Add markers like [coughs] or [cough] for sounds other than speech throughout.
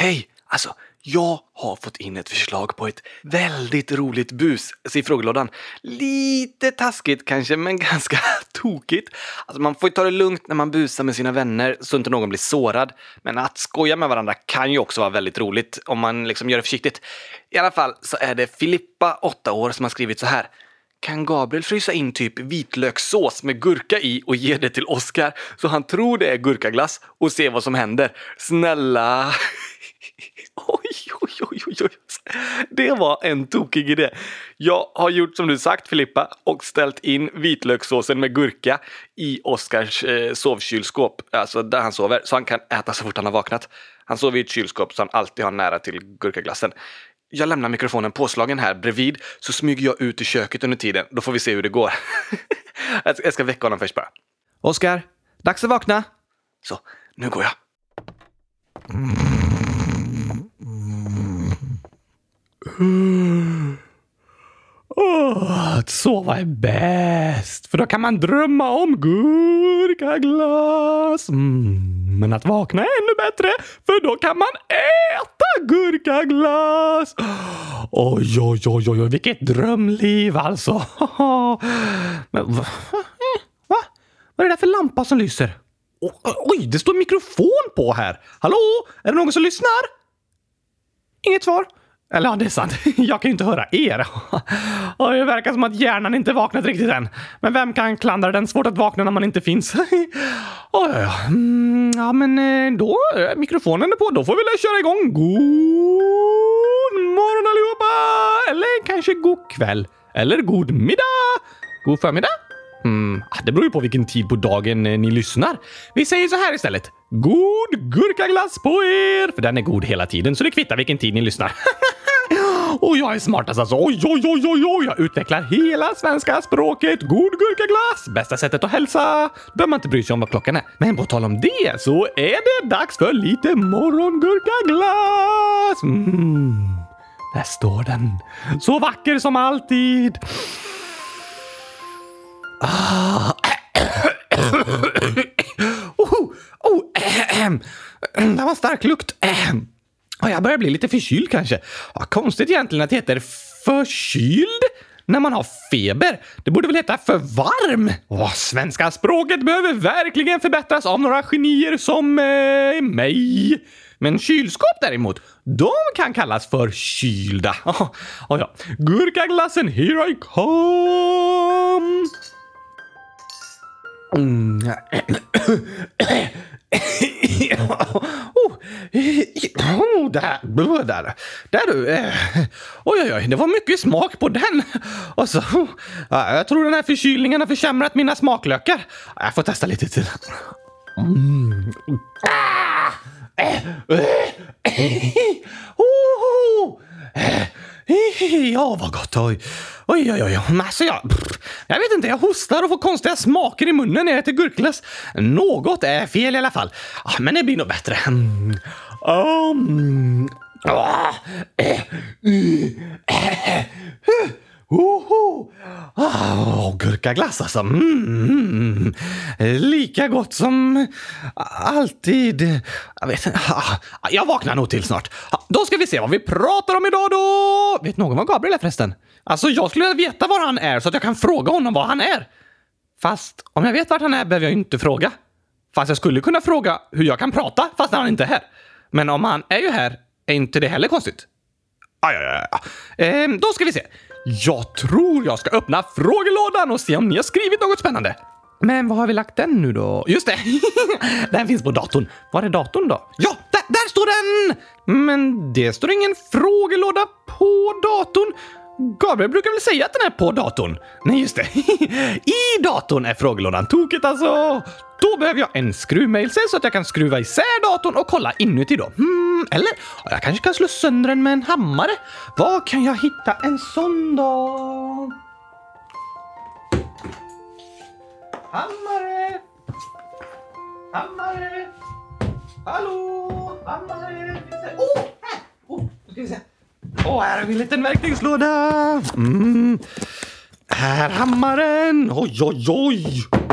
Hej! Alltså, jag har fått in ett förslag på ett väldigt roligt bus alltså i frågelådan. Lite taskigt kanske, men [laughs] ganska tokigt. Alltså man får ju ta det lugnt när man busar med sina vänner så inte någon blir sårad. Men att skoja med varandra kan ju också vara väldigt roligt om man liksom gör det försiktigt. I alla fall så är det Filippa, 8 år, som har skrivit så här. Kan Gabriel frysa in typ vitlökssås med gurka i och ge det till Oskar så han tror det är gurkaglass och se vad som händer? Snälla! [laughs] Oj, oj, oj, oj, oj. Det var en tokig idé. Jag har gjort som du sagt Filippa och ställt in vitlökssåsen med gurka i Oskars eh, sovkylskåp, alltså där han sover, så han kan äta så fort han har vaknat. Han sover i ett kylskåp han alltid har nära till gurkaglassen. Jag lämnar mikrofonen påslagen här bredvid så smyger jag ut i köket under tiden. Då får vi se hur det går. [laughs] jag ska väcka honom först bara. Oskar, dags att vakna. Så, nu går jag. Oh, att sova är bäst, för då kan man drömma om gurkaglass. Mm, men att vakna är ännu bättre, för då kan man äta gurkaglass. Oj, oj, oj, oj, vilket drömliv alltså. [laughs] Men, va? va? Vad är det där för lampa som lyser? Oj, det står mikrofon på här. Hallå? Är det någon som lyssnar? Inget svar. Eller ja, det är sant. [laughs] Jag kan ju inte höra er. [laughs] Och det verkar som att hjärnan inte vaknat riktigt än. Men vem kan klandra den? Svårt att vakna när man inte finns. Oh, ja, ja. Mm, ja, men eh, då är mikrofonen är på. Då får vi väl köra igång. God morgon allihopa! Eller kanske god kväll. Eller god middag. God förmiddag. Mm, ah, det beror ju på vilken tid på dagen eh, ni lyssnar. Vi säger så här istället. God gurkaglass på er! För den är god hela tiden, så det kvittar vilken tid ni lyssnar. [laughs] Och jag är smartast alltså. Oj, oj, oj, oj, oj. Jag utvecklar hela svenska språket. God gurkaglass! Bästa sättet att hälsa. behöver man inte bry sig om vad klockan är. Men på tal om det så är det dags för lite morgongurkaglass. Mm. Där står den. Så vacker som alltid. Ah. [coughs] oh, oh, ähm. [coughs] Det var stark lukt. Ähm. Jag börjar bli lite förkyld kanske. Ja, konstigt egentligen att det heter förkyld när man har feber. Det borde väl heta för varm? Åh, svenska språket behöver verkligen förbättras av några genier som eh, mig. Men kylskåp däremot, de kan kallas för kylda. [laughs] Oh, oh ja. Gurkaglassen, here I come! Mm. [clears throat] [coughs] ja, [laughs] oh, oh, där, där, där du. Eh. Oj, oj, oj, det var mycket smak på den. Och så, jag tror den här förkylningen har försämrat mina smaklökar. Jag får testa lite till. Mm. Ah. Eh, eh, eh, oh, oh, Ja, vad gott. Oj, oj, oj. oj. Alltså, jag, jag vet inte, jag hostar och får konstiga smaker i munnen när jag äter gurkglass. Något är fel i alla fall. Ah, men det blir nog bättre. Um, ah, eh, eh, eh, eh. Oho! Oh, ah, gurkaglass alltså. Mm, lika gott som alltid. Jag vet ah, Jag vaknar nog till snart. Ah, då ska vi se vad vi pratar om idag då. Vet någon vad Gabriel är förresten? Alltså, jag skulle vilja veta var han är så att jag kan fråga honom var han är. Fast om jag vet vart han är behöver jag inte fråga. Fast jag skulle kunna fråga hur jag kan prata fast han inte är här. Men om han är ju här är inte det heller konstigt. Ah, ja, ja, ja. Ehm, då ska vi se. Jag tror jag ska öppna frågelådan och se om ni har skrivit något spännande. Men var har vi lagt den nu då? Just det! [laughs] den finns på datorn. Var är datorn då? Ja, där, där står den! Men det står ingen frågelåda på datorn. Gabriel brukar väl säga att den är på datorn? Nej, just det. [laughs] I datorn är frågelådan tokigt alltså. Då behöver jag en skruvmejsel så att jag kan skruva isär datorn och kolla inuti då. Hmm, eller jag kanske kan slå sönder den med en hammare. Var kan jag hitta en sån då? Hammare! Hammare! Hallå! Hammare! Åh! Oh, här! Oh, ska vi se. Åh, oh, här har vi en liten verktygslåda. Mm. Här hammaren. Oj, oj, oj.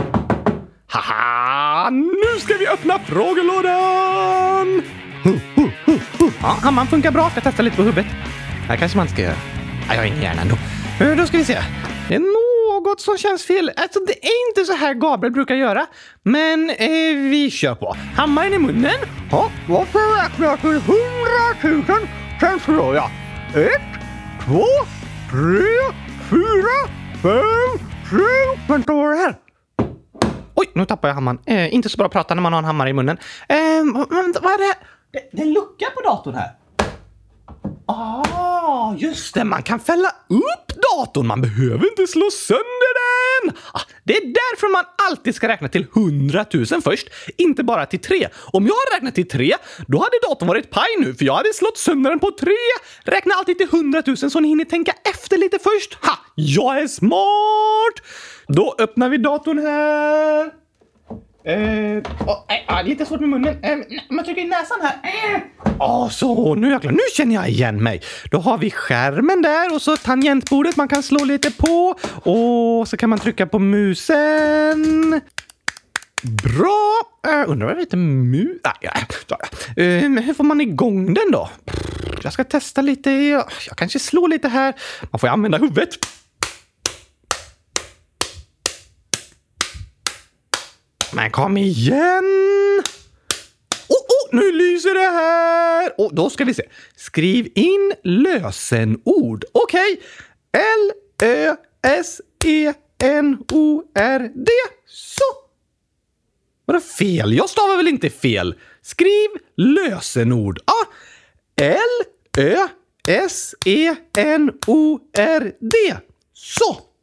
Haha! Nu ska vi öppna frågelådan! Ja, hammaren funkar bra. Jag testar lite på huvudet. här kanske man ska göra. Ja, jag har ingen hjärna ändå. Eh, då ska vi se. Det är något som känns fel. Alltså, det är inte så här Gabriel brukar göra. Men eh, vi kör på. Hammaren i munnen. Ja, varför räknar jag till hundratusen? Sen slår jag. Ett, två, tre, fyra, fem, sju. Vänta, vad är det här? Oj, nu tappade jag hammaren. Eh, inte så bra att prata när man har en hammare i munnen. Eh, vad är det? det? Det är en lucka på datorn här. Ah, just det. Man kan fälla upp datorn. Man behöver inte slå sönder den. Ah, det är därför man alltid ska räkna till 100 000 först, inte bara till tre. Om jag hade räknat till tre, då hade datorn varit paj nu, för jag hade slått sönder den på tre. Räkna alltid till 100 000 så ni hinner tänka efter lite först. Ha! Jag är smart! Då öppnar vi datorn här. Eh, oh, eh, ah, lite svårt med munnen. Eh, om jag trycker i näsan här. Ja, så nu jäklar. Nu känner jag igen mig. Då har vi skärmen där och så tangentbordet man kan slå lite på. Och så kan man trycka på musen. Bra! Uh, undrar vad det heter mu... Ah, ja, ja. Uh, hur får man igång den då? Jag ska testa lite. Jag kanske slår lite här. Man får ju använda huvudet. Men kom igen! Oh, oh, nu lyser det här! Och då ska vi se. Skriv in lösenord. Okej. E, okay. L-Ö-S-E-N-O-R-D. Så. Vadå fel? Jag stavar väl inte fel? Skriv lösenord. Ah. L-Ö-S-E-N-O-R-D. Så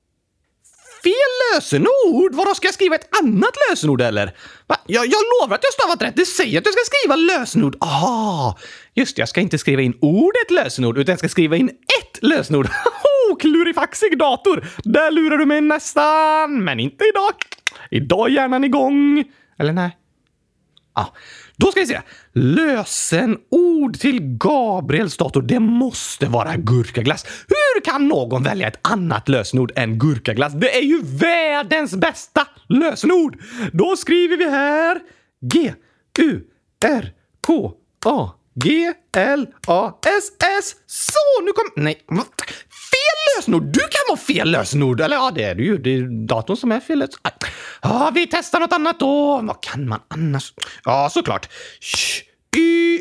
fel lösenord! Vadå, ska jag skriva ett annat lösenord eller? Va? Jag, jag lovar att jag stavat rätt. Det säger att jag ska skriva lösenord. Aha! just det. Jag ska inte skriva in ordet lösenord, utan jag ska skriva in ett lösenord. [laughs] Oh, klurifaxig dator! Där lurar du mig nästan, men inte idag. Idag är hjärnan igång. Eller nej? Ah. Då ska vi se. Lösenord till Gabriels dator. Det måste vara gurkaglass. Hur kan någon välja ett annat lösenord än gurkaglass? Det är ju världens bästa lösenord! Då skriver vi här G U R K A G L A S S. Så, nu kom... Nej. Fel lösenord! Du kan vara fel lösenord! Eller ja, det är du ju. Det är datorn som är fel lösenord. Ja, vi testar något annat då. Vad kan man annars? Ja, såklart. Sh, y,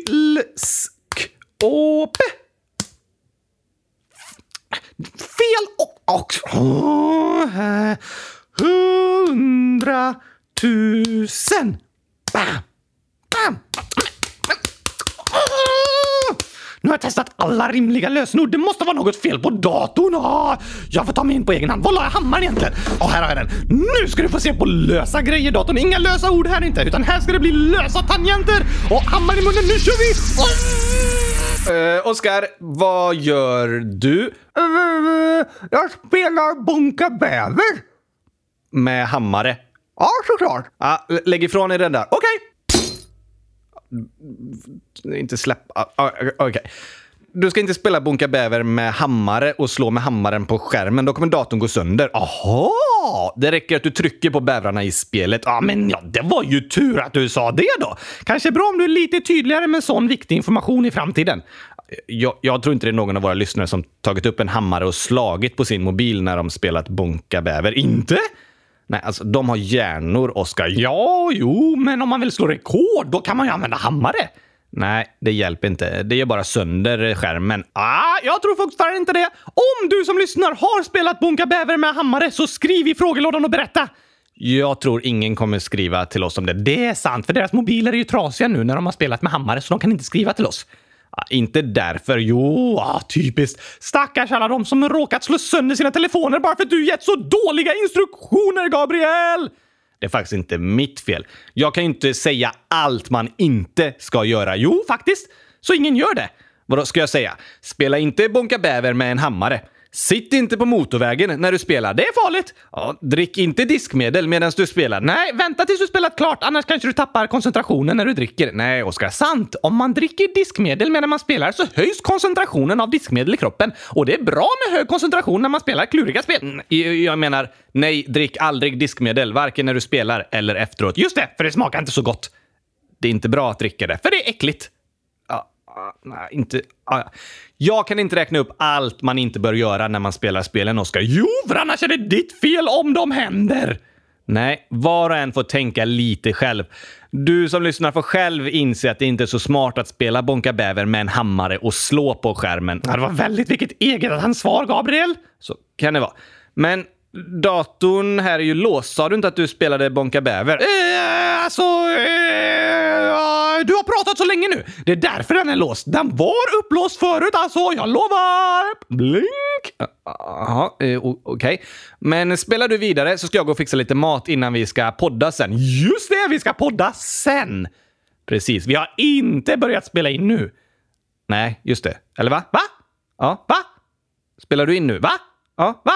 å, p. Fel och... och oh, hundratusen. Bam! Bam! Nu har jag testat alla rimliga lösenord. Det måste vara något fel på datorn. Oh, jag får ta mig in på egen hand. Var la jag hammaren egentligen? Oh, här har jag den. Nu ska du få se på lösa grejer datorn. Inga lösa ord här inte, utan här ska det bli lösa tangenter. Och hammaren i munnen. Nu kör vi! Oh! Oskar, vad gör du? Uh, jag spelar Bunka Bäver. Med hammare? Ja, såklart. Ja, lägg ifrån dig den där. Okej. Okay Mm, inte släppa... Ah, ah, okej. Okay. Du ska inte spela Bunka Bäver med hammare och slå med hammaren på skärmen. Då kommer datorn gå sönder. Aha! Det räcker att du trycker på bävrarna i spelet. Ja, men ja, det var ju tur att du sa det då. Kanske bra om du är lite tydligare med sån viktig information i framtiden. Jag, jag, tror inte det är någon av våra lyssnare som tagit upp en hammare och slagit på sin mobil när de spelat Bunka Bäver. Inte? Nej, alltså de har hjärnor, Oskar. Ja, jo, men om man vill slå rekord, då kan man ju använda hammare. Nej, det hjälper inte. Det gör bara sönder skärmen. Ah, jag tror fortfarande inte det. Om du som lyssnar har spelat Bunka Bäver med hammare så skriv i frågelådan och berätta. Jag tror ingen kommer skriva till oss om det. Det är sant, för deras mobiler är ju trasiga nu när de har spelat med hammare, så de kan inte skriva till oss. Ah, inte därför. Jo, ah, typiskt. Stackars alla de som råkat slå sönder sina telefoner bara för att du gett så dåliga instruktioner, Gabriel! Det är faktiskt inte mitt fel. Jag kan ju inte säga allt man inte ska göra. Jo, faktiskt. Så ingen gör det. Vadå, ska jag säga? Spela inte Bonka Bäver med en hammare. Sitt inte på motorvägen när du spelar. Det är farligt. Ja, drick inte diskmedel medan du spelar. Nej, vänta tills du spelat klart. Annars kanske du tappar koncentrationen när du dricker. Nej, Oskar. Sant. Om man dricker diskmedel medan man spelar så höjs koncentrationen av diskmedel i kroppen. Och det är bra med hög koncentration när man spelar kluriga spel. Mm, jag menar, nej, drick aldrig diskmedel. Varken när du spelar eller efteråt. Just det, för det smakar inte så gott. Det är inte bra att dricka det, för det är äckligt. Ah, nej, inte... Ah, ja. Jag kan inte räkna upp allt man inte bör göra när man spelar spelen, Oskar. Jo, för annars är det ditt fel om de händer. Nej, var och en får tänka lite själv. Du som lyssnar får själv inse att det inte är så smart att spela Bonka Bäver med en hammare och slå på skärmen. Ja, det var väldigt vilket eget ansvar, Gabriel. Så kan det vara. Men datorn här är ju låst. Sa du inte att du spelade Bonka Bäver? Eh, alltså... Eh, du har pratat så länge nu. Det är därför den är låst. Den var upplåst förut alltså, jag lovar! Blink! Jaha, eh, okej. Okay. Men spelar du vidare så ska jag gå och fixa lite mat innan vi ska podda sen. Just det, vi ska podda sen! Precis, vi har inte börjat spela in nu. Nej, just det. Eller va? Va? Ja, va? Spelar du in nu? Va? Ja, va?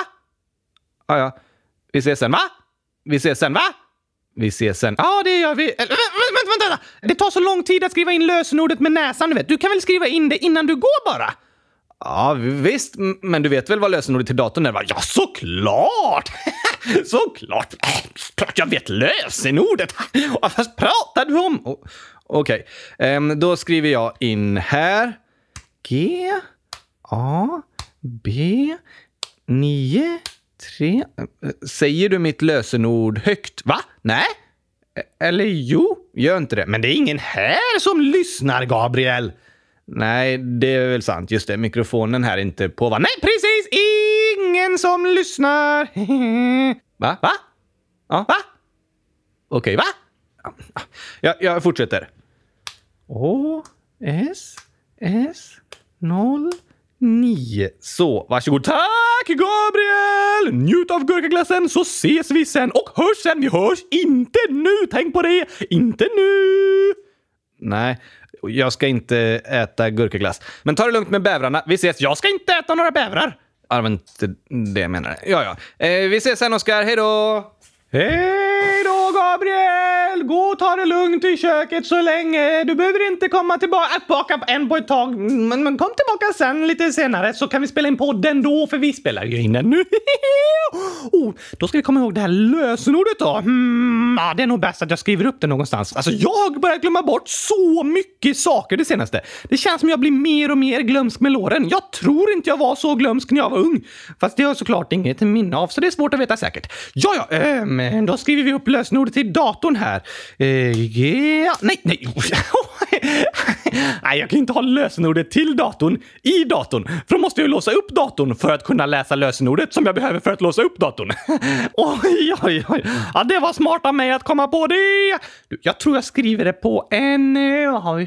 Ja, ja. Vi ses sen, va? Vi ses sen, va? Vi ses sen. Ja, det gör vi. Vänta, vänta, vänta! Det tar så lång tid att skriva in lösenordet med näsan, du vet. Du kan väl skriva in det innan du går bara? Ja, visst. Men du vet väl vad lösenordet till datorn är? Va? Ja, såklart! [laughs] såklart! Äh, klart jag vet lösenordet! [laughs] Vad pratar du om? Oh, Okej, okay. um, då skriver jag in här. G, A, B, 9, tre... Säger du mitt lösenord högt? Va? Nej? Eller jo, gör inte det. Men det är ingen här som lyssnar, Gabriel. Nej, det är väl sant. Just det, mikrofonen här är inte på, va? Nej, precis! Ingen som lyssnar. [laughs] va? Va? Ja, va? Okej, okay, va? Jag, jag fortsätter. Å, S, S, 0, 9. Så, varsågod. Tack Gabriel! Njut av gurkaglassen så ses vi sen och hörs sen. Vi hörs inte nu, tänk på det! Inte nu! Nej, jag ska inte äta gurkaglass. Men ta det lugnt med bävrarna. Vi ses. Jag ska inte äta några bävrar. Ja, men inte det jag menade. Ja, ja. Eh, vi ses sen, Oskar. Hej då! Hej då Gabriel! Gå och ta det lugnt i köket så länge. Du behöver inte komma tillbaka en på ett tag. Men, men kom tillbaka sen lite senare så kan vi spela in podden då för vi spelar ju in den nu. [laughs] oh, då ska vi komma ihåg det här lösenordet då. Mm, ja, det är nog bäst att jag skriver upp det någonstans. Alltså jag har börjat glömma bort så mycket saker det senaste. Det känns som jag blir mer och mer glömsk med låren. Jag tror inte jag var så glömsk när jag var ung. Fast det har jag såklart inget minne av så det är svårt att veta säkert. Ja, ja, ähm, men då skriver vi upp lösenordet till datorn här. Eh, yeah. Nej, nej. [laughs] nej, jag kan inte ha lösenordet till datorn i datorn. För då måste jag ju låsa upp datorn för att kunna läsa lösenordet som jag behöver för att låsa upp datorn. [laughs] oj, oj, oj. Ja, det var smart av mig att komma på det. Jag tror jag skriver det på en... Åh,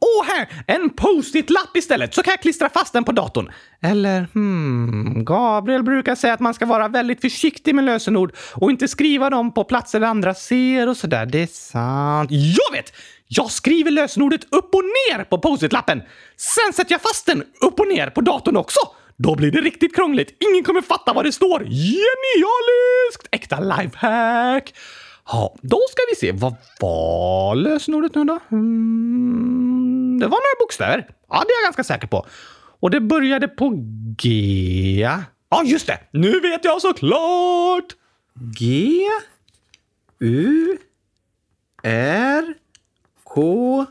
oh, här! En post-it-lapp istället så kan jag klistra fast den på datorn. Eller, hmm, Gabriel brukar säga att man ska vara väldigt försiktig med lösenord och inte skriva dem på platser där andra ser och sådär. Det sant. Jag vet! Jag skriver lösenordet upp och ner på post-it-lappen. Sen sätter jag fast den upp och ner på datorn också. Då blir det riktigt krångligt. Ingen kommer fatta vad det står. Genialiskt! Äkta lifehack! Ja, då ska vi se. Vad var lösenordet nu då? Mm, det var några bokstäver. Ja, det är jag ganska säker på. Och det började på G. Ja, just det! Nu vet jag såklart! G, U, R, K,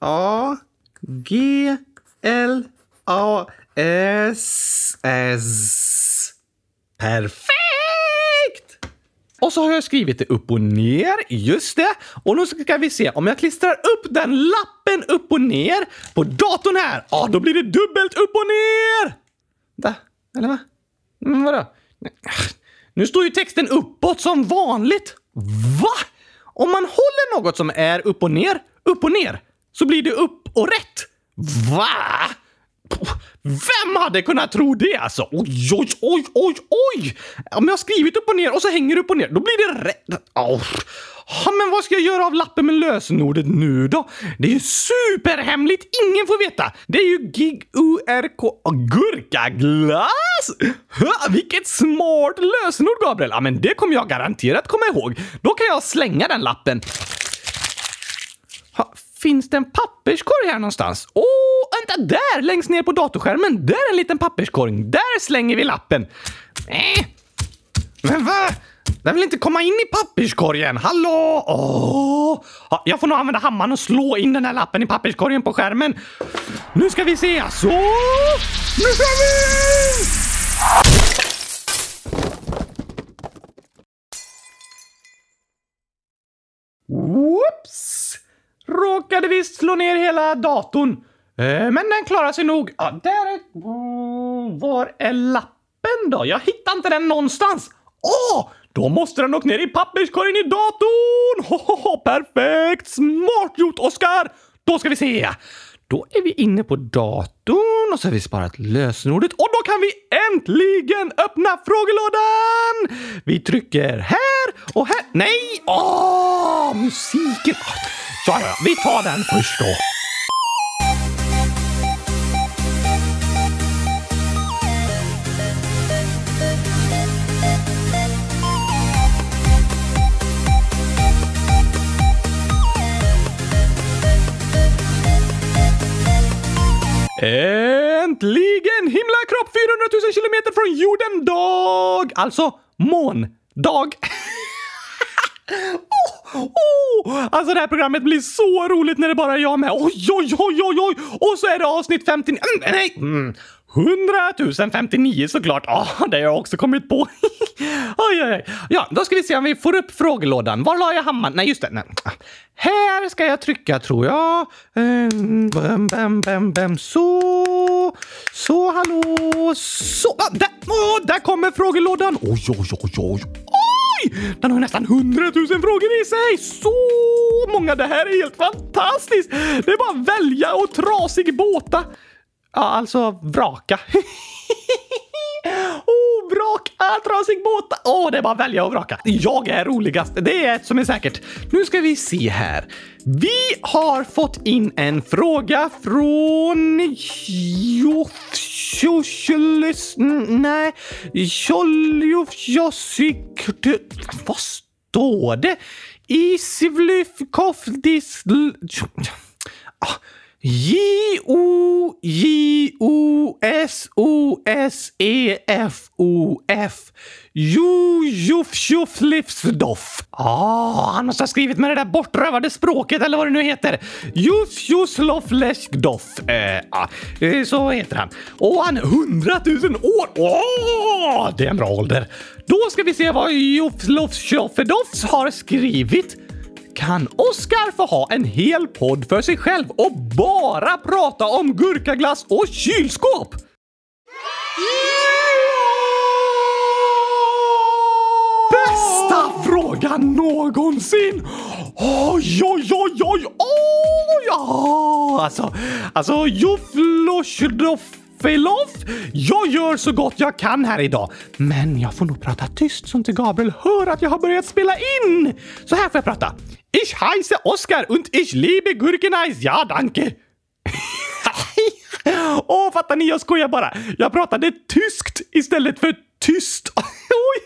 A, G, L, A, S, S. Perfekt! Och så har jag skrivit det upp och ner. Just det. Och nu ska vi se. Om jag klistrar upp den lappen upp och ner på datorn här, ja, då blir det dubbelt upp och ner! Vänta. Eller va? Men vadå? Nu står ju texten uppåt som vanligt. Va? Om man håller något som är upp och ner, upp och ner, så blir det upp och rätt. Va? Vem hade kunnat tro det alltså? Oj, oj, oj, oj, oj! Om jag har skrivit upp och ner och så hänger det upp och ner, då blir det rätt. Oh. Ja, men vad ska jag göra av lappen med lösenordet nu då? Det är ju superhemligt! Ingen får veta! Det är ju gig URK gurkaglass! Vilket smart lösenord, Gabriel! Ja, men det kommer jag garanterat komma ihåg. Då kan jag slänga den lappen. Ha, finns det en papperskorg här någonstans? Åh, oh, vänta! Där! Längst ner på datorskärmen. Där är en liten papperskorg. Där slänger vi lappen. Äh. Men va? Den vill inte komma in i papperskorgen. Hallå! Åh! Ja, jag får nog använda hammaren och slå in den här lappen i papperskorgen på skärmen. Nu ska vi se. Så! Nu kör vi! Whoops! Råkade visst slå ner hela datorn. Eh, Men den klarar sig nog. Ja, där är... Var är lappen då? Jag hittar inte den någonstans. Åh! Då måste den åkt ner i papperskorgen i datorn! Hohoho, perfekt! Smart gjort, Oskar! Då ska vi se. Då är vi inne på datorn och så har vi sparat lösenordet och då kan vi äntligen öppna frågelådan! Vi trycker här och här. Nej! Åh, musiken! Ja, ja, vi tar den först då. Äntligen himlakropp 400 000 kilometer från jorden dag! Alltså måndag. [laughs] Oh, alltså det här programmet blir så roligt när det bara är jag med. Oj, oj, oj, oj, oj! Och så är det avsnitt 59. Mm, nej! Mm. 100 059 såklart. Ja, det har jag också kommit på. [laughs] oj, oj, oj. Ja, då ska vi se om vi får upp frågelådan. Var la jag hammaren? Nej, just det. Nej. Här ska jag trycka tror jag. Um, bam, bam, bam, bam. Så. Så, hallå. Så. Ah, där, oh, där kommer frågelådan. Oj, oj, oj, oj. Oj! Den har nästan hundratusen frågor i sig! Så många! Det här är helt fantastiskt! Det är bara att välja och trasig båta. Ja, alltså vraka. [laughs] oh, vraka, trasig båt! Åh, oh, det är bara att välja och vraka. Jag är roligast. Det är ett som är säkert. Nu ska vi se här. Vi har fått in en fråga från Jofsjosjelis... Nej, Tjoljofjosik... Vad står det? Isvlyfkofdis... Ah, J-O-J-O-S-O-S-E-F-O-F. Jujufjuflifsdoff. Ah, han måste ha skrivit med det där bortrövade språket eller vad det nu heter. Jufjuslofleskdoff. Eh, ah, så heter han. Och han är hundratusen år. Åh, det är en bra ålder. Då ska vi se vad Juflofsjoffedoffs har skrivit. Kan Oscar få ha en hel podd för sig själv och bara prata om gurkaglass och kylskåp? Bästa frågan någonsin! Oj, oj, oj, oj, oj! Ja, alltså, alltså, Joflosjdoff Filoff, jag gör så gott jag kan här idag. Men jag får nog prata tyst så inte Gabriel hör att jag har börjat spela in. Så här får jag prata. Ich heiße Oskar und ich liebe Gurkenais. Ja, danke. [laughs] Åh, oh, fattar ni? Jag skojar bara. Jag pratade tyskt istället för tyst. [laughs] Oj,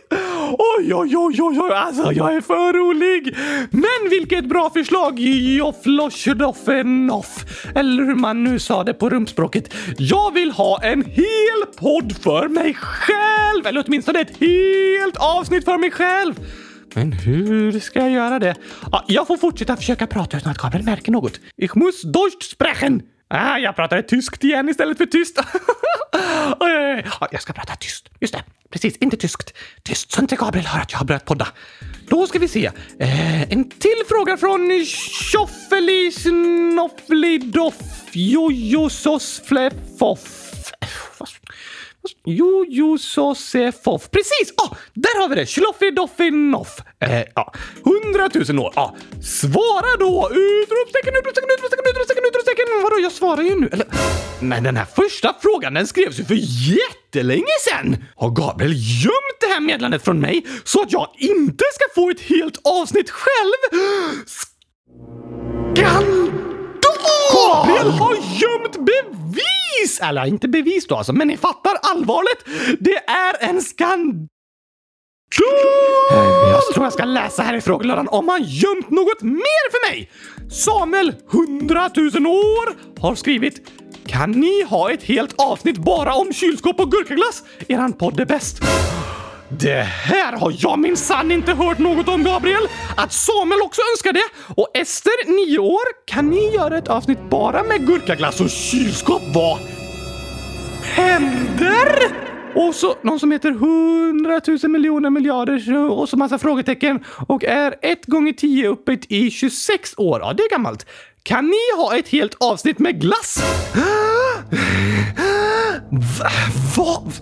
oj, oj, oj, oj, oj. Alltså, jag är för rolig. Men vilket bra förslag, Joffloschdoffenoff. Eller hur man nu sa det på rumspråket. Jag vill ha en hel podd för mig själv. Eller åtminstone ett helt avsnitt för mig själv. Men hur ska jag göra det? Ja, jag får fortsätta försöka prata utan att Gabriel märker något. Ich muss Deutsch sprechen. Ah, jag pratade tyskt igen istället för tyst. [laughs] Ja, jag ska prata tyst. Just det. Precis, inte tyskt. Tyst så inte Gabriel hör att jag har börjat podda. Då ska vi se. Eh, en till fråga från Tjoffeli Tjoffelis Nofflidoff Jojosos Flefoff. Eh, Jo, jo, så se foff. Precis! Ah, där har vi det! Schloffidoffinnoff. Eh, ja. Hundratusen år. Ah. Svara då! Utropstecken, utropstecken, utropstecken, utropstecken, utropstecken. Vadå, jag svarar ju nu. Eller? Men den här första frågan den skrevs ju för jättelänge sen! Har Gabriel gömt det här meddelandet från mig så att jag inte ska få ett helt avsnitt själv? [gasps] Skandal! Gabriel har gömt bevis! Eller inte bevis då alltså, men ni fattar allvaret. Det är en skandal! Jag tror jag ska läsa här i frågelådan om han gömt något mer för mig. Samuel, 100 000 år, har skrivit Kan ni ha ett helt avsnitt bara om kylskåp och gurkaglass? Eran podd är bäst. Det här har jag minsann inte hört något om, Gabriel. Att Samuel också önskar det. Och Ester, nio år, kan ni göra ett avsnitt bara med gurkaglass och kylskåp? Vad händer? Och så någon som heter 100 000 miljoner miljarder och så massa frågetecken och är 1 gånger 10 uppåt i 26 år. Ja, det är gammalt. Kan ni ha ett helt avsnitt med glass? [gasps] Ah! Va? Vad?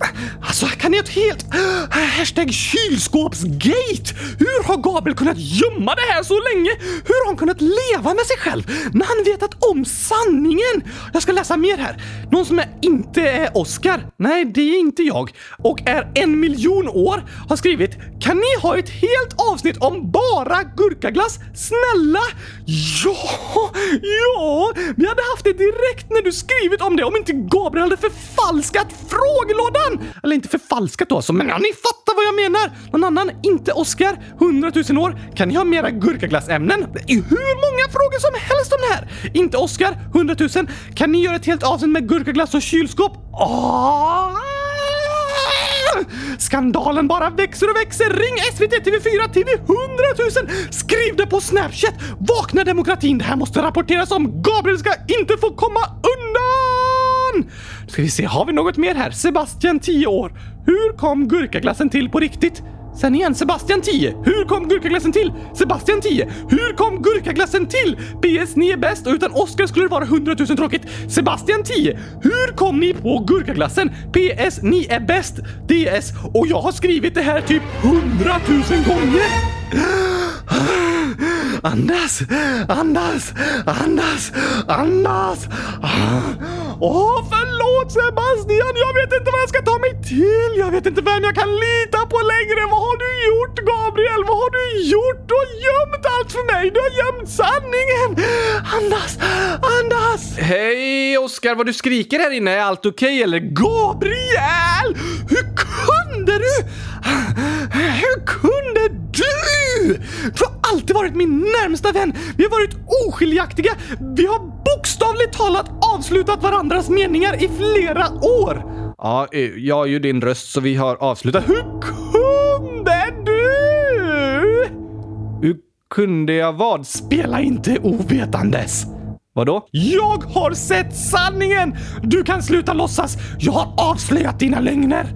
Alltså, kan ni ha ett helt... Äh, hashtag kylskåpsgate! Hur har Gabriel kunnat gömma det här så länge? Hur har han kunnat leva med sig själv när han vetat om sanningen? Jag ska läsa mer här. Någon som är inte är Oscar. Nej, det är inte jag. Och är en miljon år har skrivit Kan ni ha ett helt avsnitt om bara gurkaglass? Snälla? Ja, ja, vi hade haft det direkt när du skrivit om det om inte Gabriel hade förfallit förfalskat frågelådan! Eller inte förfalskat då, alltså, men ja, ni fattar vad jag menar! Någon annan, inte Oscar, 100 000 år. Kan ni ha mera gurkaglassämnen? Hur många frågor som helst om det här! Inte Oscar, 100 000. Kan ni göra ett helt avsnitt med gurkaglass och kylskåp? Ah! Skandalen bara växer och växer! Ring SVT, TV4, TV 100 000! Skriv det på Snapchat! Vakna demokratin! Det här måste rapporteras om! Gabriel ska inte få komma undan! Nu Ska vi se, har vi något mer här? Sebastian, 10 år. Hur kom gurkaglassen till på riktigt? Sen igen, Sebastian 10. Hur kom gurkaglassen till? Sebastian 10. Hur kom gurkaglassen till? PS, ni är bäst och utan Oscar skulle det vara 100 000 tråkigt. Sebastian 10. Hur kom ni på gurkaglassen? PS, ni är bäst. DS. Och jag har skrivit det här typ 100 000 gånger. Andas, andas, andas, andas. Åh, förlåt Sebastian! Jag vet inte vad jag ska ta mig till. Jag vet inte vem jag kan lita på längre. Vad har du gjort, Gabriel? Vad har du gjort? Du har gömt allt för mig. Du har gömt sanningen. Andas, andas. Hej Oskar, vad du skriker här inne. Är allt okej okay, eller? Gabriel! Hur kunde du? Hur kunde du? Du har alltid varit min närmsta vän. Vi har varit oskiljaktiga. Vi har bokstavligt talat avslutat varandras meningar i flera år. Ja, jag har ju din röst så vi har avslutat. Hur kunde du? Hur kunde jag vad? Spela inte ovetandes. Vadå? Jag har sett sanningen! Du kan sluta låtsas. Jag har avslöjat dina lögner.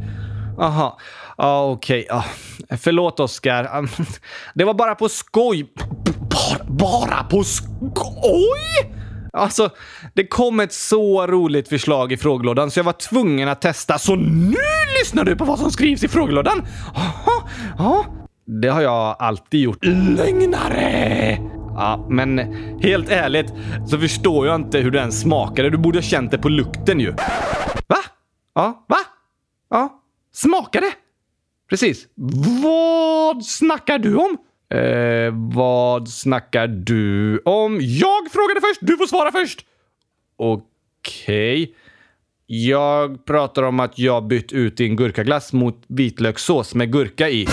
Aha. Ja, okej. Okay. Ja. Förlåt, Oskar. [laughs] Det var bara på skoj. Bara, bara på skoj? Alltså, det kom ett så roligt förslag i frågelådan så jag var tvungen att testa. Så nu lyssnar du på vad som skrivs i frågelådan? Aha, ja, det har jag alltid gjort. Lögnare! Ja, men helt ärligt så förstår jag inte hur den smakade. Du borde ha känt det på lukten ju. Va? Ja. Va? Ja. Smakade? Precis. Vad snackar du om? Eh, vad snackar du om? Jag frågade först! Du får svara först! Okej. Okay. Jag pratar om att jag bytt ut din gurkaglass mot vitlökssås med gurka i.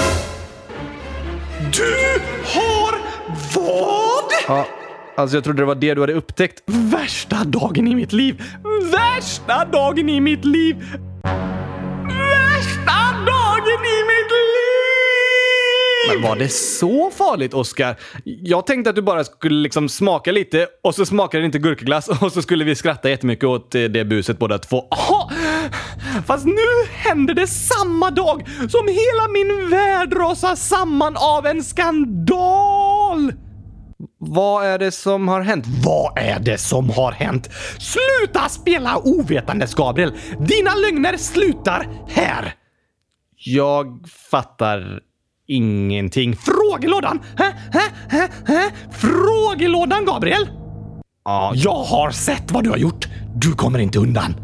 Du har vad? Ja, alltså jag trodde det var det du hade upptäckt. Värsta dagen i mitt liv! Värsta dagen i mitt liv! Värsta dagen i mitt liv! Men var det så farligt, Oscar? Jag tänkte att du bara skulle liksom smaka lite och så smakade det inte gurkaglass [laughs] och så skulle vi skratta jättemycket åt eh, det buset båda två. Aha! Fast nu händer det samma dag som hela min värld rasar samman av en skandal! Vad är det som har hänt? Vad är det som har hänt? Sluta spela ovetandes, Gabriel! Dina lögner slutar här! Jag fattar ingenting. Frågelådan! Hä? Hä? Hä? Hä? Frågelådan, Gabriel! Ja, jag har sett vad du har gjort. Du kommer inte undan.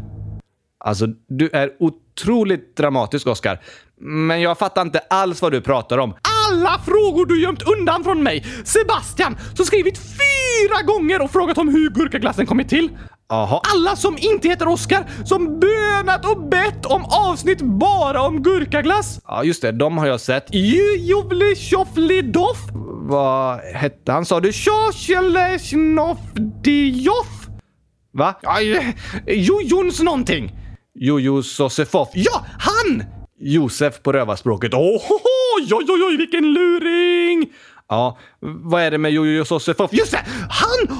Alltså, du är otroligt dramatisk, Oscar. Men jag fattar inte alls vad du pratar om. Alla frågor du gömt undan från mig! Sebastian, som skrivit fyra gånger och frågat om hur gurkaglassen kommit till. Aha. Alla som inte heter Oscar, som bönat och bett om avsnitt bara om gurkaglass. Ja, just det. De har jag sett. Jovli tjoffli doff. Vad hette han sa du? Tjosjelesnofdioff. Va? Jojons någonting. Jojo Sosefov. Ja, han! Josef på rövarspråket. Oj, oj, oj, vilken luring! Ja, vad är det med Jojo Josef? Just det! Han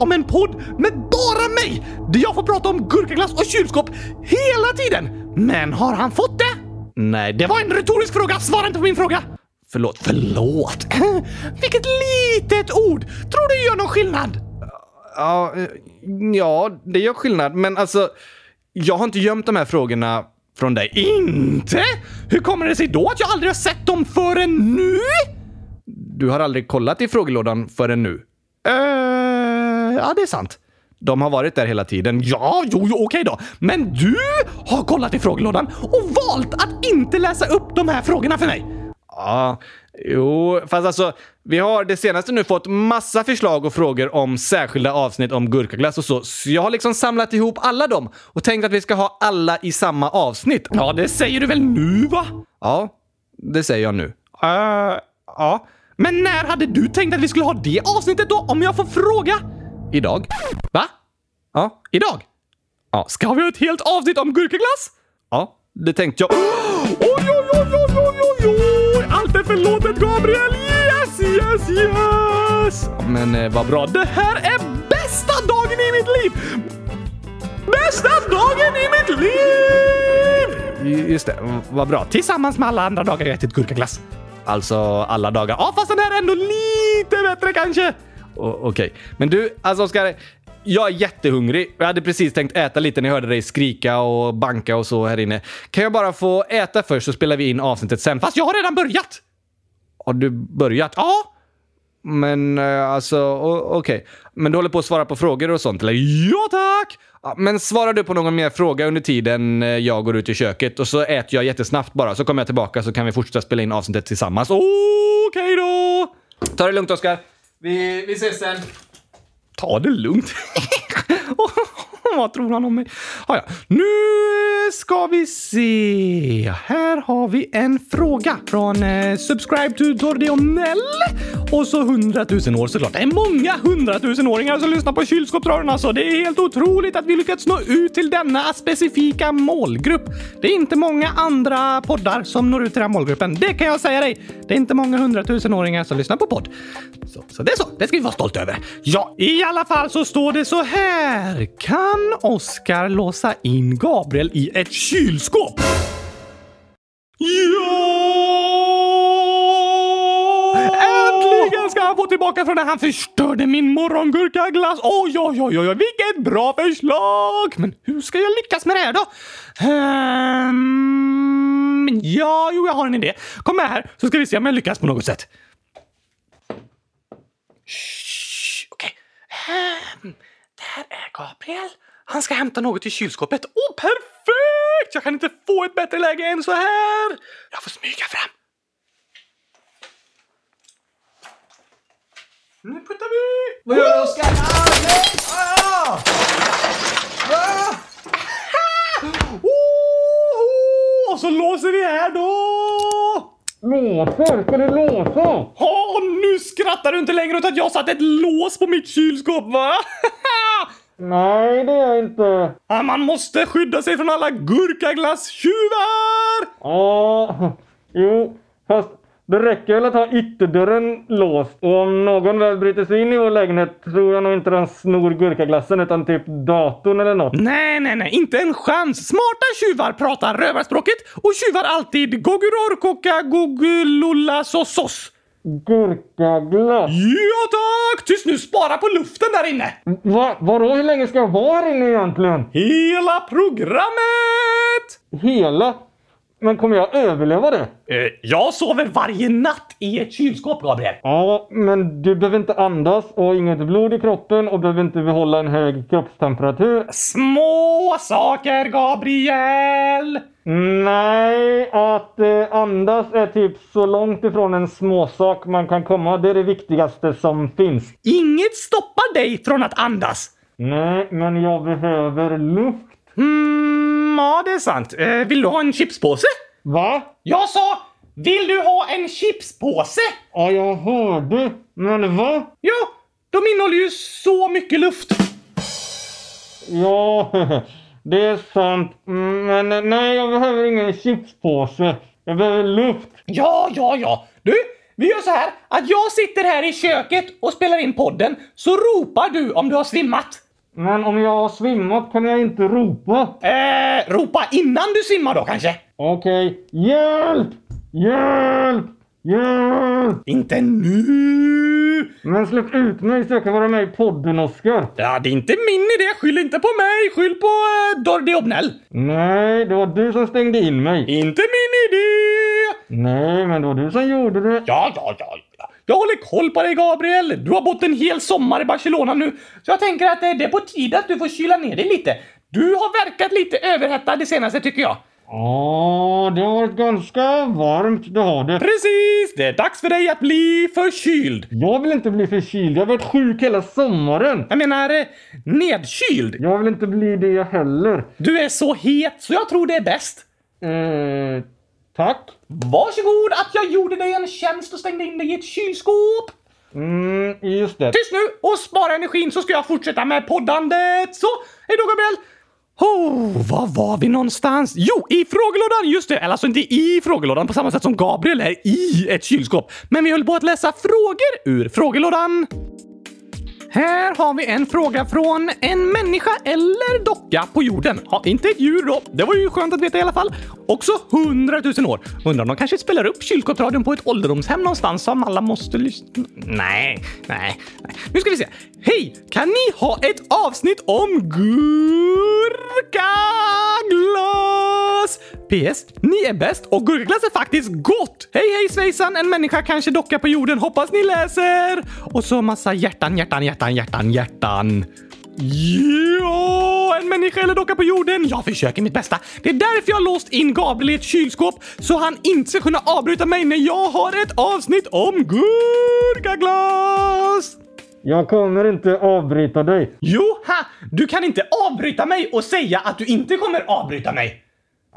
om en podd med bara mig! Där jag får prata om gurkaglass och kylskåp hela tiden! Men har han fått det? Nej, det var en retorisk fråga. Svara inte på min fråga! Förlåt, förlåt. [laughs] Vilket litet ord! Tror du det gör någon skillnad? Ja, eh, ja, det gör skillnad, men alltså, jag har inte gömt de här frågorna från dig. Inte? Hur kommer det sig då att jag aldrig har sett dem förrän nu? Du har aldrig kollat i frågelådan förrän nu? Uh, ja, det är sant. De har varit där hela tiden. Ja, jo, jo okej då. Men du har kollat i frågelådan och valt att inte läsa upp de här frågorna för mig. Ja, jo, fast alltså, vi har det senaste nu fått massa förslag och frågor om särskilda avsnitt om gurkaglass och så, så jag har liksom samlat ihop alla dem och tänkt att vi ska ha alla i samma avsnitt. Ja, det säger du väl nu, va? Ja, det säger jag nu. Uh, ja. Men när hade du tänkt att vi skulle ha det avsnittet då, om jag får fråga? Idag. Va? Ja, idag. Ja, ska vi ha ett helt avsnitt om gurkaglass? Ja, det tänkte jag. [gasps] Oj, oj, oj, oj, oj, oj, oj! Allt är förlåtet, Gabriel! Yes, yes, yes! Men eh, vad bra. Det här är bästa dagen i mitt liv! Bästa dagen i mitt liv! Just det, vad bra. Tillsammans med alla andra dagar jag ätit gurkaglass. Alltså alla dagar. Ja, fast den här är ändå lite bättre kanske. Okej, okay. men du, alltså Oskar. Jag är jättehungrig. Jag hade precis tänkt äta lite när jag hörde dig skrika och banka och så här inne. Kan jag bara få äta först så spelar vi in avsnittet sen? Fast jag har redan börjat! Har du börjat? Ja! Men eh, alltså, okej. Okay. Men du håller på att svara på frågor och sånt, eller? Ja, tack! Men svarar du på någon mer fråga under tiden eh, jag går ut i köket och så äter jag jättesnabbt bara, så kommer jag tillbaka så kan vi fortsätta spela in avsnittet tillsammans. Okej okay då! Ta det lugnt, Oskar. Vi, vi ses sen. Ta det lugnt. [laughs] Vad tror han om mig? Ah, ja. Nu ska vi se. Här har vi en fråga från eh, Subscribe to Tordionell. Och så 100 000 år såklart. Det är många hundratusenåringar som lyssnar på kylskåpsradion alltså. Det är helt otroligt att vi lyckats nå ut till denna specifika målgrupp. Det är inte många andra poddar som når ut till den målgruppen. Det kan jag säga dig. Det är inte många hundratusenåringar som lyssnar på podd. Så, så det är så. Det ska vi vara stolta över. Ja, i alla fall så står det så här. Kan kan Oskar låsa in Gabriel i ett kylskåp? Ja! Äntligen ska han få tillbaka från när han förstörde min morgongurkaglass. Oj, oj, oj, oj, vilket bra förslag! Men hur ska jag lyckas med det här då? Um, ja, jo, jag har en idé. Kom med här så ska vi se om jag lyckas på något sätt. Okej. Okay. Um, där är Gabriel. Han ska hämta något i kylskåpet. Åh, oh, perfekt! Jag kan inte få ett bättre läge än så här. Jag får smyga fram. Nu puttar vi! Vad gör du, Oskar? Ah, nej! Ah! Ah! oh, och så låser vi här då! Låser? Ska du låsa? Oh, nu skrattar du inte längre åt att jag satt ett lås på mitt kylskåp, va? Nej, det är jag inte. Man måste skydda sig från alla gurkaglasstjuvar! Ja, jo, fast det räcker väl att ha ytterdörren låst och om någon väl bryter sig in i vår lägenhet tror jag nog inte de snor gurkaglassen utan typ datorn eller något. Nej, nej, nej, inte en chans. Smarta tjuvar pratar rövarspråket och tjuvar alltid gogurorkoka gogululla sosos. Gurkaglass? Ja tack! Tyst nu, spara på luften där inne! Va? Vadå, hur länge ska jag vara här inne egentligen? Hela programmet! Hela? Men kommer jag överleva det? Eh, jag sover varje natt i ett kylskåp, Gabriel. Ja, men du behöver inte andas och inget blod i kroppen och behöver inte behålla en hög kroppstemperatur. Små saker, Gabriel! Nej, att eh, andas är typ så långt ifrån en småsak man kan komma. Det är det viktigaste som finns. Inget stoppar dig från att andas. Nej, men jag behöver luft. Mm, ja, det är sant. Eh, vill du ha en chipspåse? Va? Jag sa, vill du ha en chipspåse? Ja, jag hörde. Men va? Ja, de innehåller ju så mycket luft. Ja, [laughs] det är sant. Mm, Men nej, jag behöver ingen chipspåse. Jag behöver luft. Ja, ja, ja. Du, vi gör så här att jag sitter här i köket och spelar in podden, så ropar du om du har svimmat. Men om jag har svimmat kan jag inte ropa. Eh, ropa innan du svimmar då kanske? Okej. Hjälp! Hjälp! Hjälp! Inte nu! Men släpp ut mig så jag kan vara med i podden, Oskar. Ja, det är inte min idé. Skyll inte på mig. Skyll på uh, Dordi Obnell. Nej, det var du som stängde in mig. Inte min idé! Nej, men det var du som gjorde det. Ja, ja, ja. ja. Jag håller koll på dig, Gabriel. Du har bott en hel sommar i Barcelona nu, så jag tänker att eh, det är på tiden att du får kyla ner dig lite. Du har verkat lite överhettad det senaste, tycker jag. Ja, det har varit ganska varmt, det har det. Precis! Det är dags för dig att bli förkyld. Jag vill inte bli förkyld. Jag har varit sjuk hela sommaren. Jag menar eh, nedkyld. Jag vill inte bli det heller. Du är så het, så jag tror det är bäst. Eh, tack. Varsågod att jag gjorde dig en tjänst och stängde in dig i ett kylskåp. Mm, just det. Tyst nu och spara energin så ska jag fortsätta med poddandet. Så, hej då Gabriel! Oh, var var vi någonstans? Jo, i frågelådan! Just det, eller alltså inte i frågelådan på samma sätt som Gabriel är i ett kylskåp. Men vi höll på att läsa frågor ur frågelådan. Här har vi en fråga från en människa eller docka på jorden. Ja, inte ett djur då. Det var ju skönt att veta i alla fall. Också hundratusen år. Undrar om de kanske spelar upp kylskåpsradion på ett ålderdomshem någonstans som alla måste lyssna... Nej, nej, nej. Nu ska vi se. Hej! Kan ni ha ett avsnitt om gurkaglass? PS. Ni är bäst och gurkaglass är faktiskt gott! Hej hej svejsan! En människa kanske docka på jorden. Hoppas ni läser! Och så massa hjärtan, hjärtan, hjärtan, hjärtan, hjärtan. Ja, en människa eller docka på jorden. Jag försöker mitt bästa. Det är därför jag har låst in Gabriel i ett kylskåp så han inte ska kunna avbryta mig när jag har ett avsnitt om gurkaglass. Jag kommer inte avbryta dig. Jo, ha! Du kan inte avbryta mig och säga att du inte kommer avbryta mig.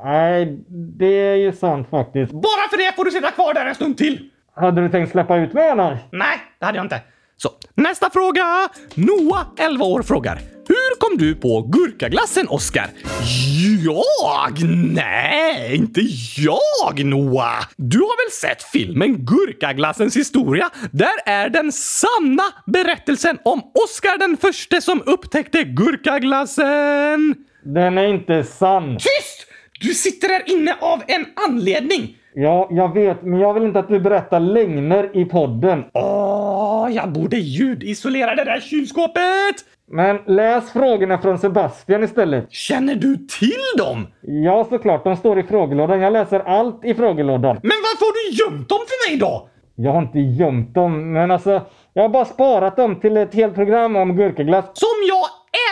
Nej, det är ju sant faktiskt. Bara för det får du sitta kvar där en stund till. Hade du tänkt släppa ut mig annars? Nej, det hade jag inte. Så, nästa fråga. Noah, 11 år, frågar. Hur kom du på gurkaglassen, Oskar? Jag? Nej, inte jag, Noah. Du har väl sett filmen Gurkaglassens historia? Där är den sanna berättelsen om Oskar den förste som upptäckte gurkaglassen. Den är inte sann. Tyst! Du sitter här inne av en anledning. Ja, jag vet, men jag vill inte att du berättar lögner i podden. Åh, jag borde ljudisolera det där kylskåpet! Men läs frågorna från Sebastian istället. Känner du till dem? Ja, såklart. De står i frågelådan. Jag läser allt i frågelådan. Men varför har du gömt dem för mig då? Jag har inte gömt dem, men alltså, jag har bara sparat dem till ett helt program om gurkaglass. Som jag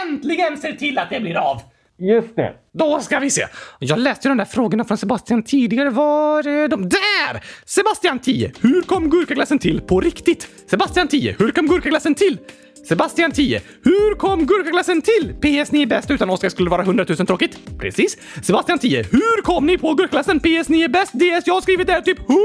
äntligen ser till att det blir av! Just det. Då ska vi se. Jag läste ju de där frågorna från Sebastian tidigare. Var är de? Där! Sebastian 10. Hur kom gurkaglassen till på riktigt? Sebastian 10. Hur kom gurkaglassen till? Sebastian 10. Hur kom gurkaglassen till? PS ni är bäst utan Oskar skulle vara 100 000 tråkigt. Precis. Sebastian 10. Hur kom ni på gurkaglassen? PS ni är bäst. DS jag har skrivit det här typ 100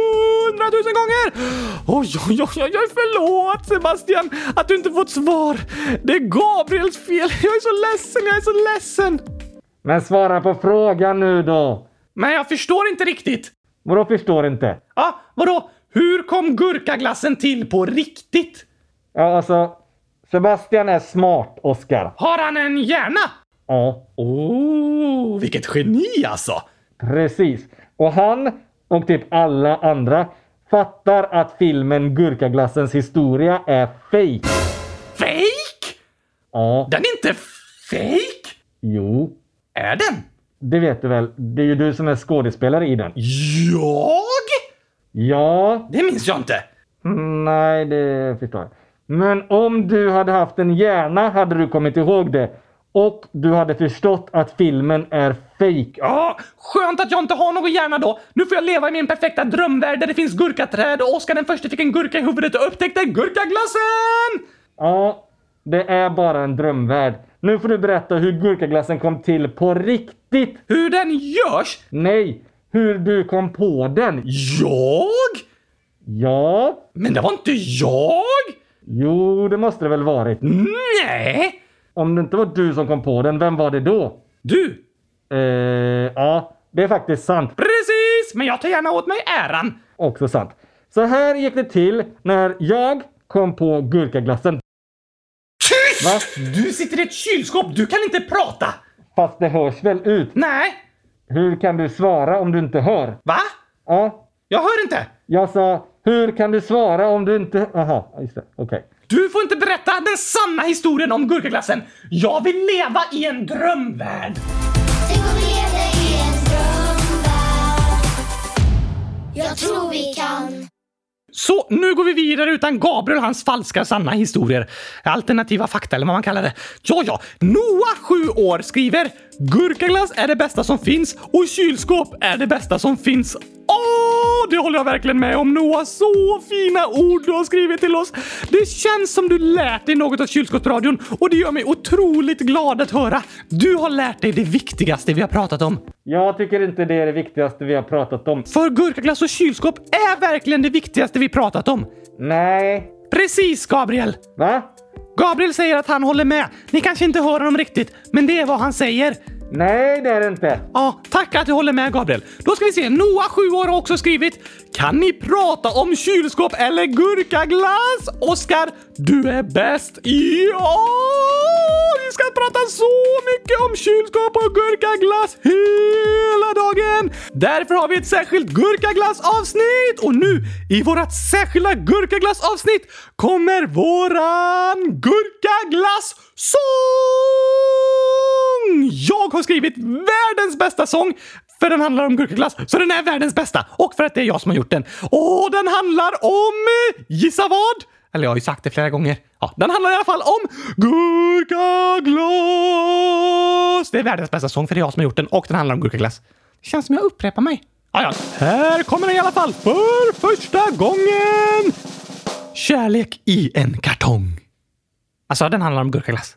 000 gånger. Oj, oj, oj, oj, oj, förlåt Sebastian att du inte fått svar. Det är Gabriels fel. Jag är så ledsen, jag är så ledsen. Men svara på frågan nu då. Men jag förstår inte riktigt. Vadå förstår inte? Ja, vadå? Hur kom gurkaglassen till på riktigt? Ja, alltså. Sebastian är smart, Oskar. Har han en hjärna? Ja, Oh, vilket geni alltså! precis. Och han och typ alla andra fattar att filmen Gurkaglassens historia är fake. Fake? Ja, Den är inte fake? jo. Är den? Det vet du väl? Det är ju du som är skådespelare i den. Jag? Ja, Det minns jag inte. Mm, Nej, det förstår jag. Men om du hade haft en hjärna hade du kommit ihåg det. Och du hade förstått att filmen är fake. Ja, skönt att jag inte har någon hjärna då. Nu får jag leva i min perfekta drömvärld där det finns gurkaträd och Oskar den första fick en gurka i huvudet och upptäckte gurkaglassen! Ja, det är bara en drömvärld. Nu får du berätta hur gurkaglassen kom till på riktigt. Hur den görs? Nej, hur du kom på den. Jag? Ja, Men det var inte jag! jo, det måste det väl varit. Nej! Om det inte var du som kom på den, vem var det då? Du, Eh, ja, det är faktiskt sant. Precis, men jag tar gärna åt mig äran. Också sant. Så här gick det till när jag kom på gurkaglassen. Va? Du sitter i ett kylskåp, du kan inte prata! Fast det hörs väl ut? Nej. Hur kan du svara om du inte hör? Va? Ja, Jag hör inte. jag sa hur kan du svara om du inte... Jaha, just det. Okej. Du får inte berätta den sanna historien om gurkaglassen. Jag vill leva i en drömvärld. Tänk om vi lever i en drömvärld Jag tror vi kan så nu går vi vidare utan Gabriel och hans falska sanna historier. Alternativa fakta eller vad man kallar det. Ja, ja. Noah, 7 år, skriver “Gurkaglass är det bästa som finns och kylskåp är det bästa som finns”. Åh, det håller jag verkligen med om Noah. Så fina ord du har skrivit till oss. Det känns som du lärt dig något av kylskåpsradion och det gör mig otroligt glad att höra. Du har lärt dig det viktigaste vi har pratat om. Jag tycker inte det är det viktigaste vi har pratat om. För gurkaglass och kylskåp är verkligen det viktigaste vi pratat om. Nej. Precis, Gabriel! Va? Gabriel säger att han håller med. Ni kanske inte hör honom riktigt, men det är vad han säger. Nej, det är det inte. Ja, tack att du håller med Gabriel. Då ska vi se, Noah, 7 år, har också skrivit Kan ni prata om kylskåp eller gurkaglass? Oskar, du är bäst. Ja! Vi ska prata så mycket om kylskåp och gurkaglass hela dagen! Därför har vi ett särskilt gurkaglassavsnitt och nu i vårt särskilda gurkaglassavsnitt kommer våran gurkaglass-sång! Har skrivit världens bästa sång för den handlar om gurkaglass, så den är världens bästa. Och för att det är jag som har gjort den. Och den handlar om... Eh, gissa vad? Eller jag har ju sagt det flera gånger. Ja, den handlar i alla fall om gurkaglass! Det är världens bästa sång för det är jag som har gjort den och den handlar om gurkaglass. Det känns som jag upprepar mig. Ja, ja. Här kommer den i alla fall för första gången! Kärlek i en kartong. Alltså, den handlar om gurkaglass.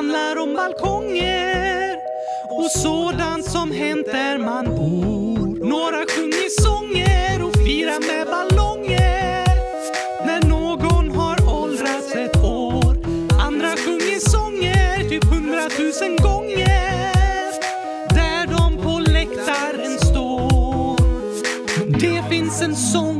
Handlar om balkonger och sådant som hänt där man bor. Några sjunger sånger och firar med ballonger när någon har åldrats ett år. Andra sjunger sånger typ hundratusen gånger där de på läktaren står. Det finns en sång,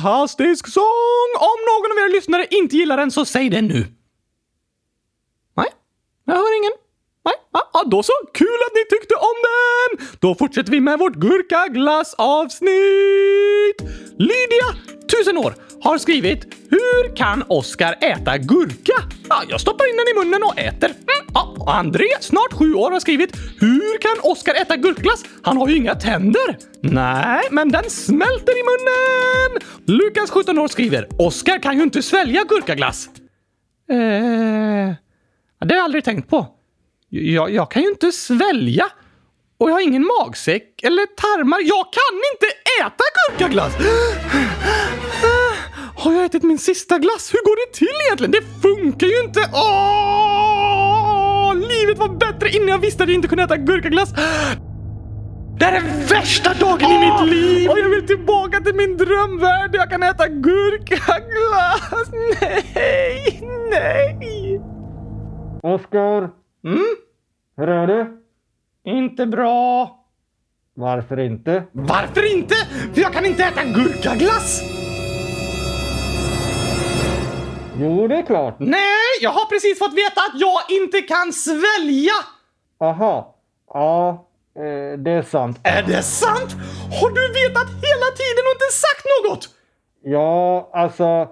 Fantastisk sång! Om någon av er lyssnare inte gillar den så säg det nu. Nej, jag hör ingen. Ja, då så. Kul att ni tyckte om den! Då fortsätter vi med vårt gurkaglassavsnitt. Lydia, tusen år, har skrivit Hur kan Oskar äta gurka? Ja, jag stoppar in den i munnen och äter. Mm, ja, och André, snart sju år, har skrivit Hur kan Oskar äta gurkglass? Han har ju inga tänder. Nej, men den smälter i munnen. Lukas, 17 år, skriver Oskar kan ju inte svälja gurkaglass. Eh, det har jag aldrig tänkt på. Jag, jag kan ju inte svälja. Och jag har ingen magsäck eller tarmar. Jag kan inte äta gurkaglass! Har jag ätit min sista glass? Hur går det till egentligen? Det funkar ju inte! Åh! Livet var bättre innan jag visste att jag inte kunde äta gurkaglass. Det här är värsta dagen i mitt liv! Jag vill tillbaka till min drömvärld där jag kan äta gurkaglass! [laughs] Nej, nej! Oskar, Mm? hur är det? Inte bra. Varför inte? Varför inte? För jag kan inte äta gurkaglass! Jo, det är klart. Nej, jag har precis fått veta att jag inte kan svälja! Aha. Ja, eh, det är sant. Är det sant? Har du vetat hela tiden och inte sagt något? Ja, alltså.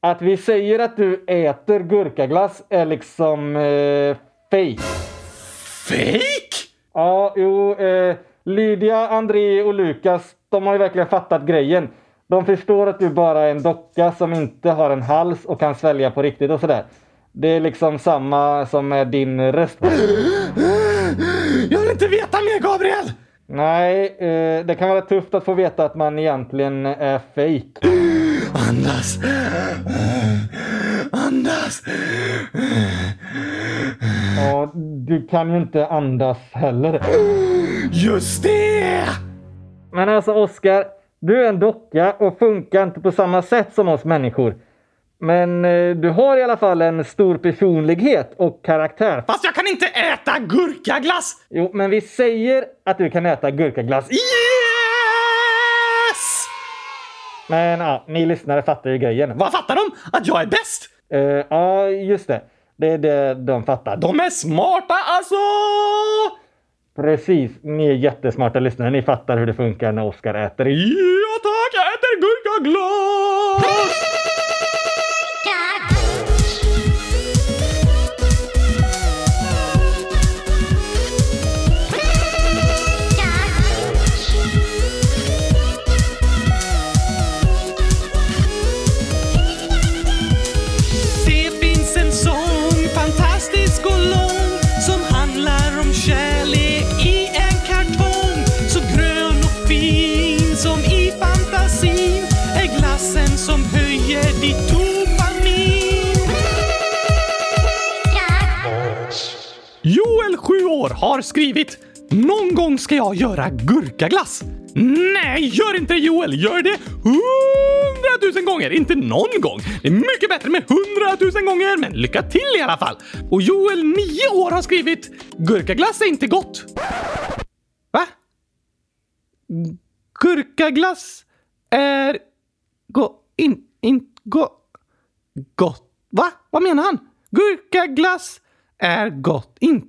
Att vi säger att du äter gurkaglass är liksom eh, fake. Fake? Ja, jo. Eh, Lydia, André och Lukas, de har ju verkligen fattat grejen. De förstår att du bara är en docka som inte har en hals och kan svälja på riktigt och sådär. Det är liksom samma som med din röst. Jag vill inte veta mer, Gabriel! Nej, eh, det kan vara tufft att få veta att man egentligen är fake. Andas. Andas. Ja, du kan ju inte andas heller. Just det! Men alltså Oskar, du är en docka och funkar inte på samma sätt som oss människor. Men eh, du har i alla fall en stor personlighet och karaktär. Fast jag kan inte äta gurkaglass! Jo, men vi säger att du kan äta gurkaglass. Yes! Men ja, ni lyssnare fattar ju grejen. Vad fattar de? Att jag är bäst? Eh, ja, just det. Det är det de fattar. De är smarta alltså! Precis, ni är jättesmarta lyssnare. Ni fattar hur det funkar när Oskar äter. Ja tack, jag äter gurkaglass! Sju år, har skrivit Någon gång ska jag göra gurkaglass. Nej, gör inte det Joel! Gör det hundratusen gånger, inte någon gång. Det är mycket bättre med hundratusen gånger, men lycka till i alla fall. Och Joel, nio år, har skrivit Gurkaglass är inte gott. Va? Gurkaglass är go, in, in, go, gott. Va? Vad menar han? Gurkaglass är gott. Inte,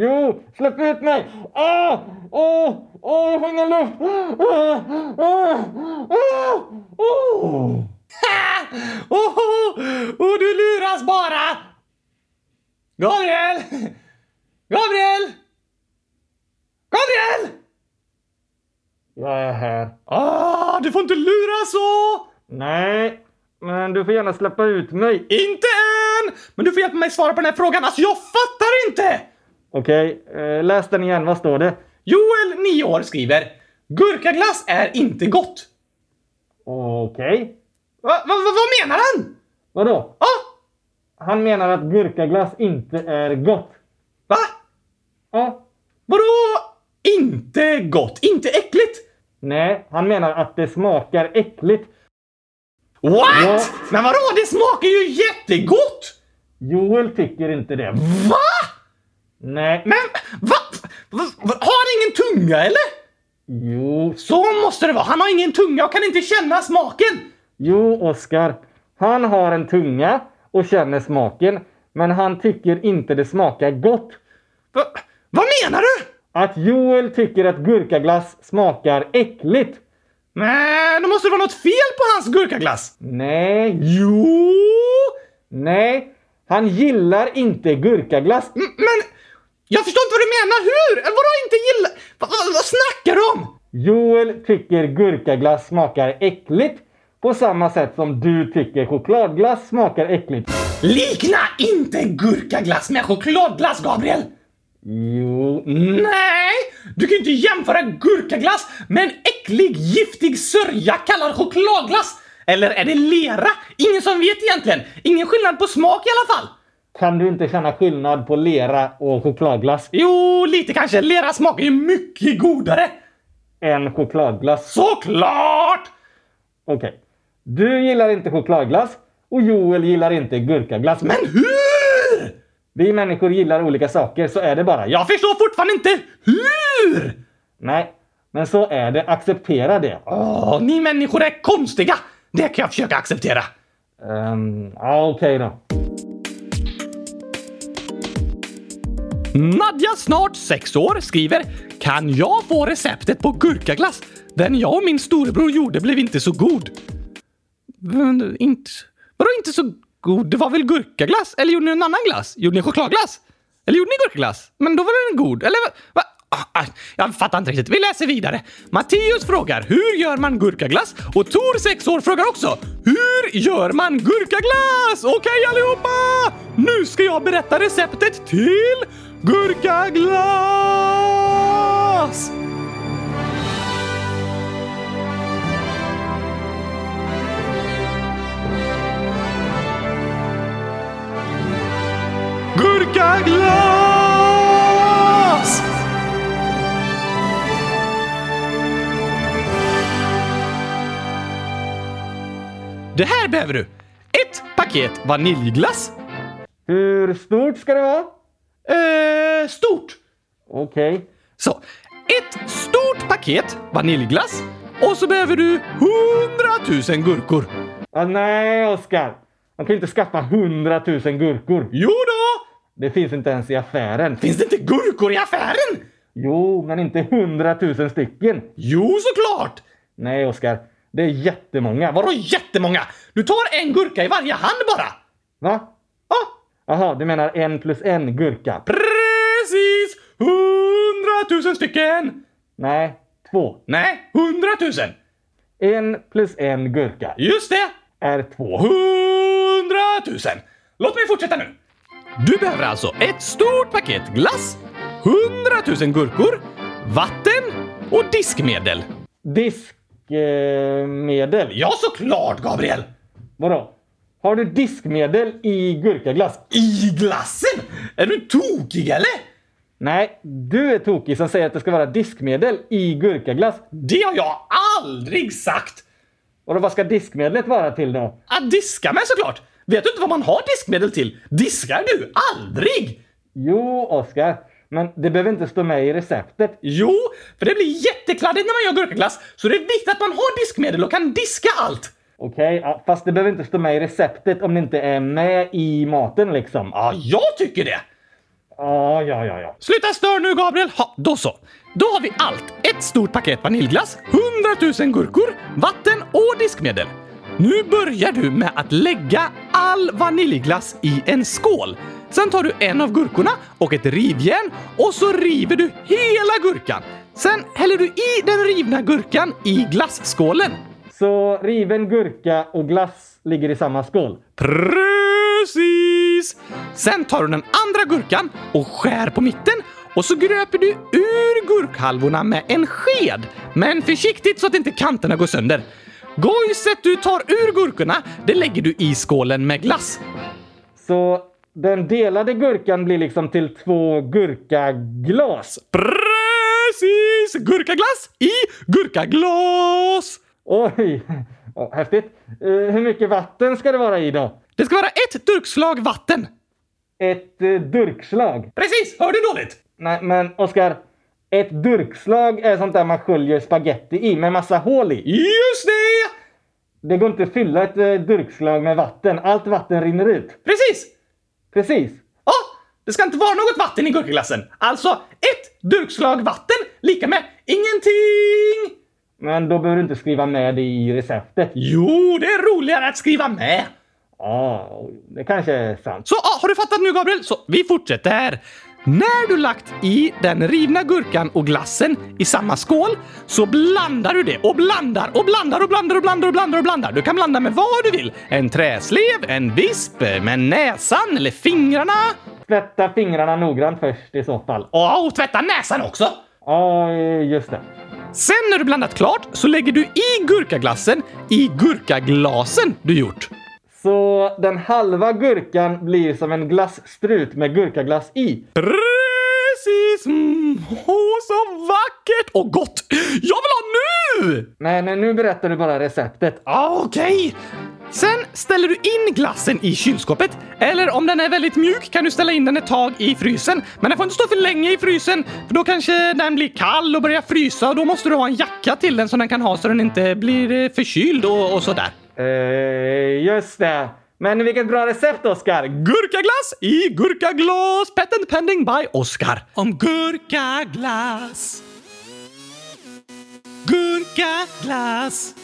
Jo, släpp ut mig! Åh! Åh! Åh, jag får ingen luft! Åh, åh, åh, åh. Ha! Oh, oh, oh, du luras bara! Gabriel! Gabriel! Gabriel! Jag är här. Ah, du får inte lura så! Nej, men du får gärna släppa ut mig. Inte än! Men du får hjälpa mig svara på den här frågan. Alltså, jag fattar inte! Okej, eh, läs den igen. Vad står det? Joel, 9 år, skriver Gurkaglass är inte gott. Okej. Va, va, va, vad menar han? Vadå? Ah, Han menar att gurkaglass inte är gott. va? Ja. Vadå inte gott? Inte äckligt? Nej, han menar att det smakar äckligt. What? Ja. Men vadå? Det smakar ju jättegott! Joel tycker inte det. Va? Nej. Men va? va? va? Har han ingen tunga eller? Jo. Så måste det vara. Han har ingen tunga och kan inte känna smaken. Jo, Oskar. Han har en tunga och känner smaken. Men han tycker inte det smakar gott. Va? Vad menar du? Att Joel tycker att gurkaglass smakar äckligt. Men då måste det vara något fel på hans gurkaglass. Nej. Jo! Nej. Han gillar inte gurkaglass. M- Men jag förstår inte vad du menar. Hur? Eller vadå inte gilla? Va, va, vad snackar du om? Joel tycker gurkaglass smakar äckligt. På samma sätt som du tycker chokladglass smakar äckligt. Likna inte gurkaglass med chokladglass, Gabriel! Jo. Nej! Du kan ju inte jämföra gurkaglass med en äcklig, giftig sörja kallad chokladglass! Eller är det lera? Ingen som vet egentligen. Ingen skillnad på smak i alla fall. Kan du inte känna skillnad på lera och chokladglass? Jo, lite kanske. Lera smakar ju mycket godare. En chokladglass. Såklart! Okej. Du gillar inte chokladglass och Joel gillar inte gurkaglass. Men hur? vi människor gillar olika saker, så är det bara. Ja. Jag förstår fortfarande inte hur! Nej, men så är det. Acceptera det. Åh, ni människor är konstiga. Det kan jag försöka acceptera. Um, ja, okej då. Nadja, snart sex år, skriver Kan jag få receptet på gurkaglass? Den jag och min storebror gjorde blev inte så god. Men, inte... Vadå inte så god? Det var väl gurkaglass? Eller gjorde ni en annan glass? Gjorde ni chokladglass? Eller gjorde ni gurkaglass? Men då var den god. Eller va? Ah, ah, jag fattar inte riktigt. Vi läser vidare. Matteus frågar hur gör man gurkaglass? Och Tor, sex år, frågar också hur gör man gurkaglass? Okej allihopa! Nu ska jag berätta receptet till gurkaglass! Gurkaglass! Det här behöver du. Ett paket vaniljglass. Hur stort ska det vara? Eh, stort. Okej. Så, ett stort paket vaniljglass. Och så behöver du hundratusen gurkor. Ah, nej, Oskar. Man kan ju inte skaffa hundratusen gurkor. Jo då! Det finns inte ens i affären. Finns det inte gurkor i affären? Jo, men inte hundratusen stycken. Jo, såklart! Nej, Oskar. Det är jättemånga. Vadå jättemånga? Du tar en gurka i varje hand bara. Va? Ja, Jaha, du menar en plus en gurka? precis! Hundratusen stycken! Nej, två. Nej, hundratusen! En plus en gurka Just det! är två. Hundratusen! Låt mig fortsätta nu. Du behöver alltså ett stort paket glass, 100 000 gurkor, vatten och diskmedel. Diskmedel? Ja, såklart, Gabriel! Vadå? Har du diskmedel i gurkaglass? I glassen? Är du tokig eller? Nej, du är tokig som säger att det ska vara diskmedel i gurkaglass. Det har jag aldrig sagt! Och då, vad ska diskmedlet vara till då? Att diska med såklart! Vet du inte vad man har diskmedel till? Diskar du aldrig? Jo, Oskar. Men det behöver inte stå med i receptet. Jo, för det blir jättekladdigt när man gör gurkaglass, så det är viktigt att man har diskmedel och kan diska allt. Okej, ja, fast det behöver inte stå med i receptet om det inte är med i maten liksom. Ja, jag tycker det. Ja, ja, ja, ja. Sluta stör nu Gabriel! Ha, då så. Då har vi allt. Ett stort paket vaniljglass, 100 000 gurkor, vatten och diskmedel. Nu börjar du med att lägga all vaniljglass i en skål. Sen tar du en av gurkorna och ett rivjärn och så river du hela gurkan. Sen häller du i den rivna gurkan i glasskålen. Så riven gurka och glass ligger i samma skål. Precis! Sen tar du den andra gurkan och skär på mitten och så gröper du ur gurkhalvorna med en sked. Men försiktigt så att inte kanterna går sönder. Gojset du tar ur gurkorna, det lägger du i skålen med glass. Så den delade gurkan blir liksom till två gurkaglas. Precis! Gurkaglass i gurkaglas! Oj, oh, häftigt. Eh, hur mycket vatten ska det vara i då? Det ska vara ett durkslag vatten. Ett eh, durkslag? Precis! Hör du dåligt? Nej, men Oskar. Ett durkslag är sånt där man sköljer spaghetti i med massa hål i. Just det! Det går inte att fylla ett eh, durkslag med vatten. Allt vatten rinner ut. Precis! Precis. Ja, det ska inte vara något vatten i gurkaglassen. Alltså, ett durkslag vatten lika med ingenting! Men då behöver du inte skriva med det i receptet. Jo, det är roligare att skriva med. Ja, det kanske är sant. Så, har du fattat nu Gabriel? Så, vi fortsätter. När du lagt i den rivna gurkan och glassen i samma skål så blandar du det och blandar och blandar och blandar och blandar och blandar och blandar. Du kan blanda med vad du vill. En träslev, en visp, med näsan eller fingrarna. Tvätta fingrarna noggrant först i så fall. Ja, och tvätta näsan också. Ja, just det. Sen när du blandat klart så lägger du i gurkaglassen i gurkaglasen du gjort. Så den halva gurkan blir som en glasstrut med gurkaglass i. Precis! Mm. Åh, så vackert och gott! Jag vill ha nu! Nej, nej, nu berättar du bara receptet. Ah, Okej. Sen ställer du in glassen i kylskåpet. Eller om den är väldigt mjuk kan du ställa in den ett tag i frysen. Men den får inte stå för länge i frysen, för då kanske den blir kall och börjar frysa och då måste du ha en jacka till den som den kan ha så den inte blir eh, förkyld och, och sådär. Eh, just det. Men vilket bra recept, Oskar! Gurkaglass i gurkaglas! Patent pending by Oscar. Om gurkaglass. Gurkaglass.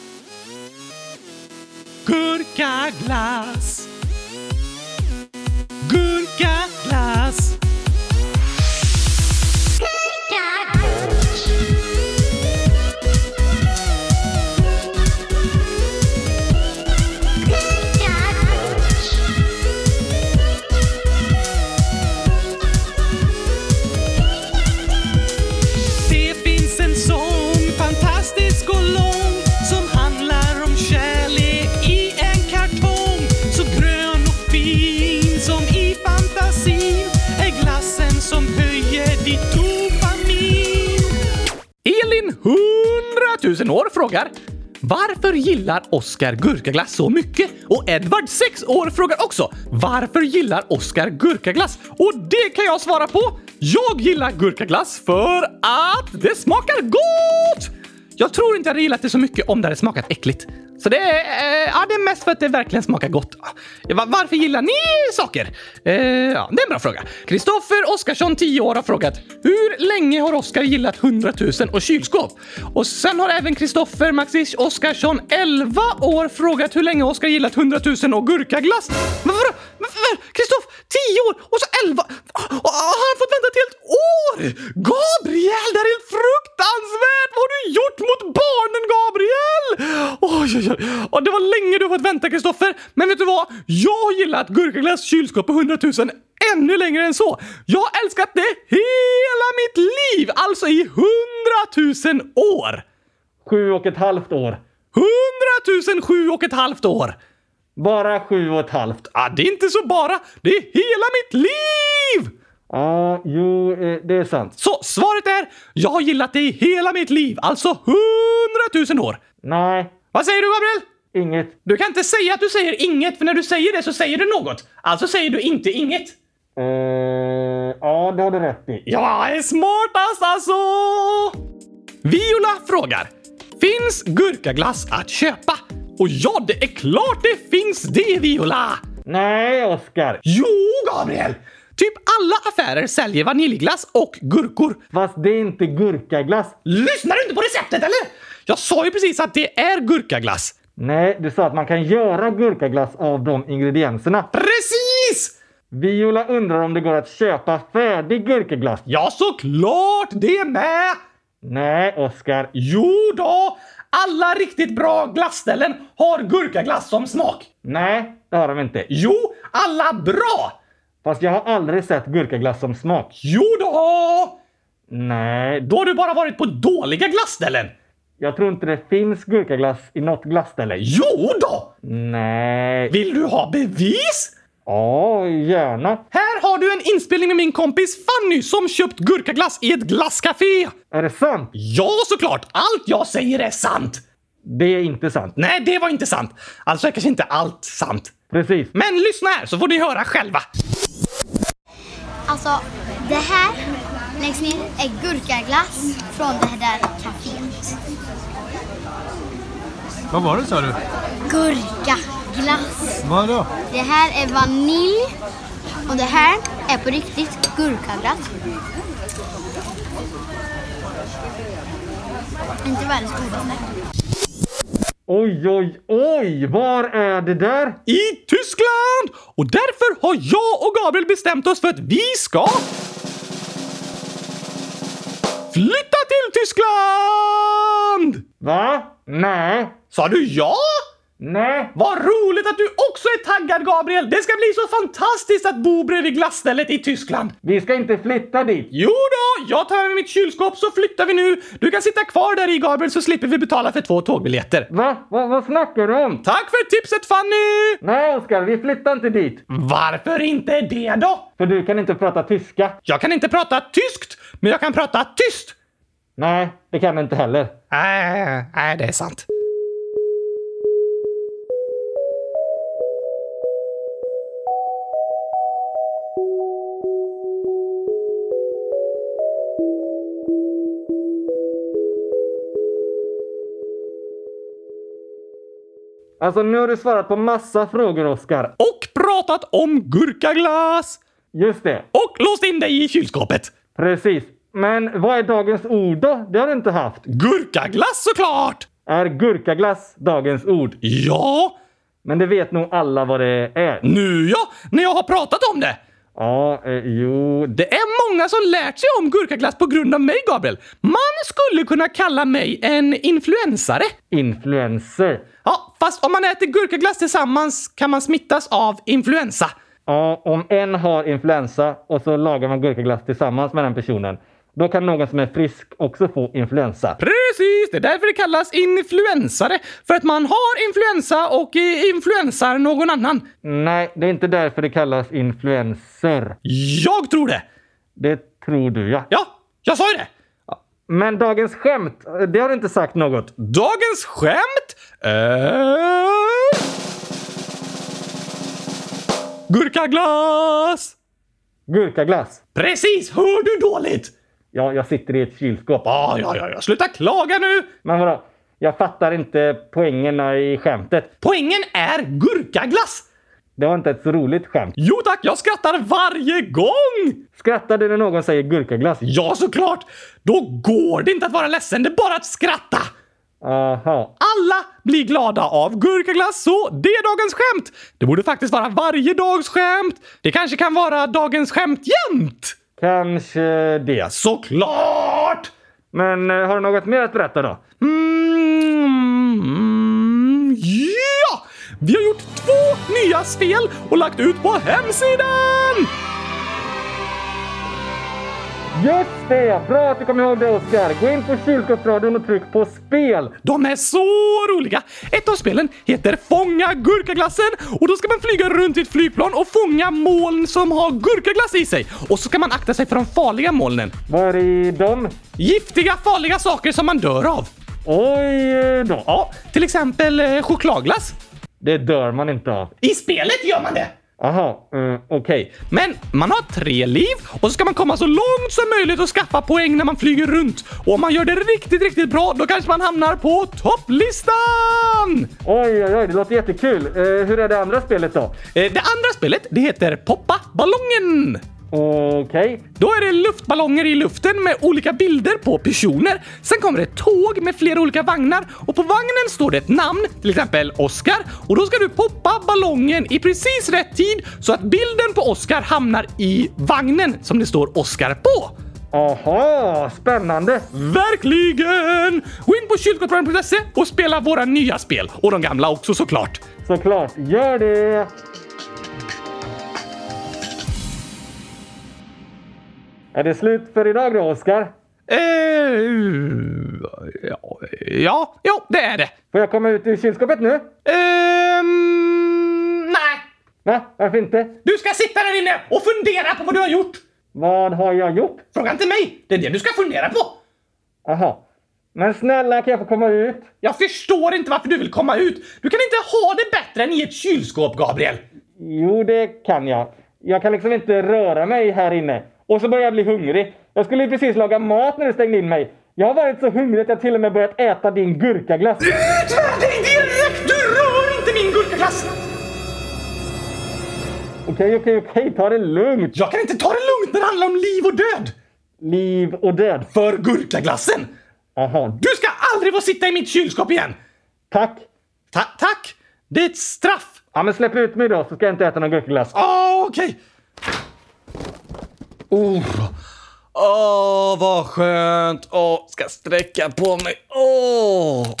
Gurkaglass. Gurkaglass. Elin, 100 000 år, frågar varför gillar Oscar gurkaglass så mycket? Och Edvard, 6 år, frågar också varför gillar Oscar gurkaglass? Och det kan jag svara på. Jag gillar gurkaglass för att det smakar gott! Jag tror inte jag hade gillat det så mycket om det hade smakat äckligt. Så det är, eh, ja, det är mest för att det verkligen smakar gott. Varför gillar ni saker? Eh, ja, det är en bra fråga. Kristoffer Oskarsson, 10 år, har frågat hur länge har Oskar gillat 100 000 och kylskåp? Och sen har även Kristoffer Maxis Oskarsson, 11 år, frågat hur länge Oskar gillat 100 000 och gurkaglass. Men vadå? Kristoff, 10 år och så elva. Och har han fått vänta ett helt år? Gabriel, det här är helt fruktansvärt! Vad har du gjort mot barnen, Gabriel? Oj, oj, och det var länge du har fått vänta, Kristoffer. Men vet du vad? Jag har gillat gurkaglass kylskåp på 100 000 ännu längre än så. Jag har älskat det hela mitt liv, alltså i 100 000 år. Sju och ett halvt år. 100 000 sju och ett halvt år. Bara sju och ett halvt. Ah, det är inte så bara, det är hela mitt liv! Ja, jo, eh, det är sant. Så svaret är, jag har gillat i hela mitt liv, alltså 100 000 år. Nej, Vad säger du, Gabriel? inget. Du kan inte säga att du säger inget, för när du säger det så säger du något. Alltså säger du inte inget. Eh, ja, det har du rätt i. Jag är smartast alltså! Viola frågar. Finns gurkaglass att köpa? Och ja, det är klart det finns det, Viola! Nej, Oskar. Jo, Gabriel! Typ alla affärer säljer vaniljglass och gurkor. Fast det är inte gurkaglass. Lyssnar du inte på receptet eller? Jag sa ju precis att det är gurkaglass. Nej, du sa att man kan göra gurkaglass av de ingredienserna. Precis! Viola undrar om det går att köpa färdig gurkaglass. Ja, såklart det med! Nej, Oskar. Jo då! Alla riktigt bra glassställen har gurkaglass som smak. Nej, det har de inte. Jo, alla bra! Fast jag har aldrig sett gurkaglass som smak. Jo då! Nej, Då har du bara varit på dåliga glassställen. Jag tror inte det finns gurkaglass i något glassställe. Jo då! Nej. Vill du ha bevis? Ja, gärna. Här har du en inspelning med min kompis Fanny som köpt gurkaglass i ett glasscafé. Är det sant? Ja, såklart! Allt jag säger är sant. Det är inte sant. Nej, det var inte sant. Alltså är kanske inte allt sant. Precis. Men lyssna här så får ni höra själva. Alltså, det här längst ner är gurkaglass från det där kaféet. Vad var det sa du? Gurkaglass. Vadå? Det här är vanilj och det här är på riktigt gurkaglass. Inte världens godaste. Oj, oj, oj! Var är det där? I Tyskland! Och därför har jag och Gabriel bestämt oss för att vi ska flytta till Tyskland! Va? Nej. Sa du ja? Nej. Vad roligt att du också är taggad, Gabriel! Det ska bli så fantastiskt att bo bredvid glassstället i Tyskland. Vi ska inte flytta dit. Jo då, jag tar med mitt kylskåp så flyttar vi nu. Du kan sitta kvar där i, Gabriel, så slipper vi betala för två tågbiljetter. Va? Va? Vad snackar du om? Tack för tipset, Fanny! Nej, Oskar, vi flyttar inte dit. Varför inte det då? För du kan inte prata tyska. Jag kan inte prata tyskt, men jag kan prata tyst. Nej, det kan du inte heller. Nej, nej, det är sant. Alltså, nu har du svarat på massa frågor, Oskar. Och pratat om gurkaglass. Just det. Och låst in dig i kylskåpet. Precis. Men vad är dagens ord då? Det har du inte haft. Gurkaglass såklart! Är gurkaglass dagens ord? Ja, Men det vet nog alla vad det är. nu ja, när jag har pratat om det. Ja, eh, jo. Det är många som lärt sig om gurkaglass på grund av mig, Gabriel. Man skulle kunna kalla mig en influensare. Influencer. Ja, fast om man äter gurkaglass tillsammans kan man smittas av influensa. Ja, om en har influensa och så lagar man gurkaglass tillsammans med den personen. Då kan någon som är frisk också få influensa. Precis, det är därför det kallas influensare. För att man har influensa och eh, influensar någon annan. Nej, det är inte därför det kallas influencer. Jag tror det. Det tror du ja. Ja, jag sa ju det. Men dagens skämt, det har du inte sagt något. Dagens skämt är... Gurkaglass! Gurkaglass. Precis, hör du dåligt? Ja, jag sitter i ett kylskåp. Ja, ja, ja, ja. sluta klaga nu! Men vadå? Jag fattar inte poängerna i skämtet. Poängen är gurkaglass! Det var inte ett så roligt skämt. Jo tack, jag skrattar varje gång! Skrattar du när någon säger gurkaglass? Ja, såklart! Då går det inte att vara ledsen, det är bara att skratta! Aha. Alla blir glada av gurkaglass, så det är dagens skämt. Det borde faktiskt vara varje dags skämt. Det kanske kan vara dagens skämt jämt. Kanske det. Såklart! Men eh, har du något mer att berätta då? Mm, ja! Vi har gjort två nya spel och lagt ut på hemsidan! Just det! Bra att du kom ihåg det Oskar. Gå in på kylskåpsradion och tryck på spel. De är så roliga! Ett av spelen heter Fånga gurkaglassen och då ska man flyga runt i ett flygplan och fånga moln som har gurkaglass i sig. Och så ska man akta sig för de farliga molnen. Vad är i dem? Giftiga, farliga saker som man dör av. Oj eh, då. Ja, till exempel eh, chokladglass. Det dör man inte av. I spelet gör man det! Aha, mm, okej. Men man har tre liv och så ska man komma så långt som möjligt och skaffa poäng när man flyger runt. Och om man gör det riktigt, riktigt bra, då kanske man hamnar på topplistan! Oj, oj, oj, det låter jättekul. Eh, hur är det andra spelet då? Eh, Det andra spelet, det heter Poppa ballongen. Okej. Då är det luftballonger i luften med olika bilder på personer. Sen kommer det tåg med flera olika vagnar och på vagnen står det ett namn, till exempel Oscar. Och då ska du poppa ballongen i precis rätt tid så att bilden på Oscar hamnar i vagnen som det står Oscar på. Aha, spännande. Verkligen! Gå in på kylskåpsradion.se och spela våra nya spel. Och de gamla också såklart. Såklart, gör det. Är det slut för idag då, Oskar? Eh, ja, ja, jo, det är det. Får jag komma ut ur kylskåpet nu? Ehm, nej. Va? Varför inte? Du ska sitta där inne och fundera på vad du har gjort. Vad har jag gjort? Fråga inte mig. Det är det du ska fundera på. Aha. Men snälla, kan jag få komma ut? Jag förstår inte varför du vill komma ut. Du kan inte ha det bättre än i ett kylskåp, Gabriel. Jo, det kan jag. Jag kan liksom inte röra mig här inne. Och så börjar jag bli hungrig. Jag skulle ju precis laga mat när du stängde in mig. Jag har varit så hungrig att jag till och med börjat äta din gurkaglass. Dig direkt! Du rör inte min gurkaglass! Okej, okej, okej. Ta det lugnt. Jag kan inte ta det lugnt när det handlar om liv och död. Liv och död. För gurkaglassen. Aha. Du ska aldrig få sitta i mitt kylskåp igen. Tack. Ta tack. Det är ett straff. Ja, men släpp ut mig då så ska jag inte äta någon gurkaglass. Åh, okej. Oh. Åh, vad skönt. Åh, ska sträcka på mig. Åh.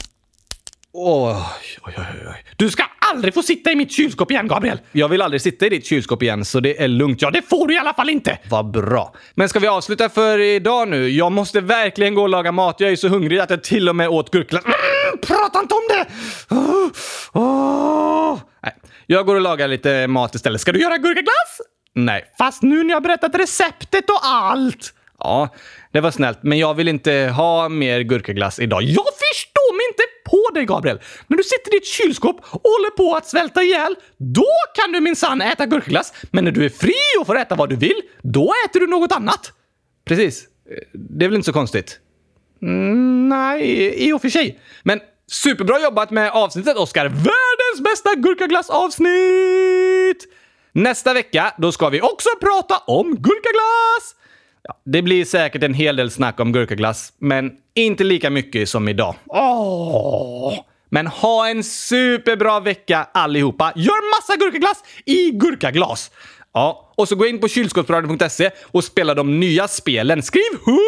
Åh, oj, oj, oj. Du ska aldrig få sitta i mitt kylskåp igen, Gabriel! Jag vill aldrig sitta i ditt kylskåp igen, så det är lugnt. Ja, det får du i alla fall inte! Vad bra. Men ska vi avsluta för idag nu? Jag måste verkligen gå och laga mat. Jag är så hungrig att jag till och med åt gurkglass. Mm, prata inte om det! Åh, åh. Nej, jag går och lagar lite mat istället. Ska du göra gurkaglass? Nej, fast nu när jag berättat receptet och allt. Ja, det var snällt, men jag vill inte ha mer gurkaglass idag. Jag förstår mig inte på dig, Gabriel! När du sitter i ditt kylskåp och håller på att svälta ihjäl, då kan du minsann äta gurkaglass. Men när du är fri och får äta vad du vill, då äter du något annat. Precis. Det är väl inte så konstigt? Mm, nej, i och för sig. Men superbra jobbat med avsnittet, Oscar! Världens bästa gurkaglassavsnitt! Nästa vecka, då ska vi också prata om gurkaglass! Ja, det blir säkert en hel del snack om gurkaglass, men inte lika mycket som idag. Åh! Men ha en superbra vecka allihopa! Gör massa gurkaglass i gurkaglas! Ja, och så gå in på kylskåpsradion.se och spela de nya spelen. Skriv 100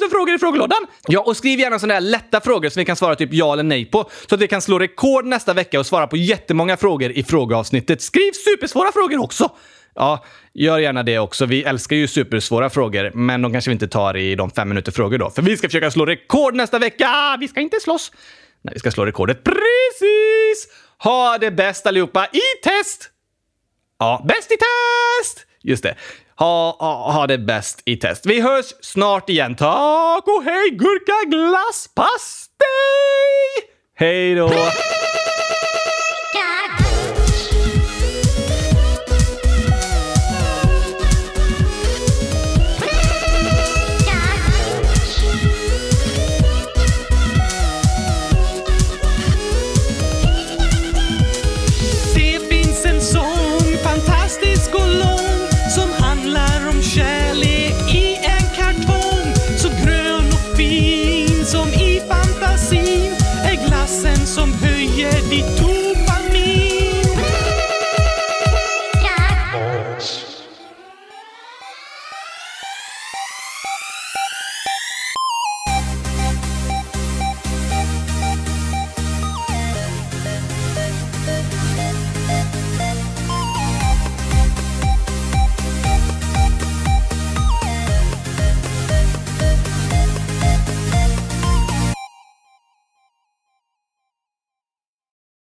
000 frågor i frågelådan! Ja, och skriv gärna sådana här lätta frågor som vi kan svara typ ja eller nej på, så att vi kan slå rekord nästa vecka och svara på jättemånga frågor i frågeavsnittet. Skriv supersvåra frågor också! Ja, gör gärna det också. Vi älskar ju supersvåra frågor, men de kanske vi inte tar i de fem minuter frågor då. För vi ska försöka slå rekord nästa vecka! Vi ska inte slåss! Nej, vi ska slå rekordet precis! Ha det bäst allihopa i test! Ja, bäst i test! Just det. Ha, ha, ha det bäst i test. Vi hörs snart igen. Tack och hej gurka glass pastej! Hej då! Som höjer ditt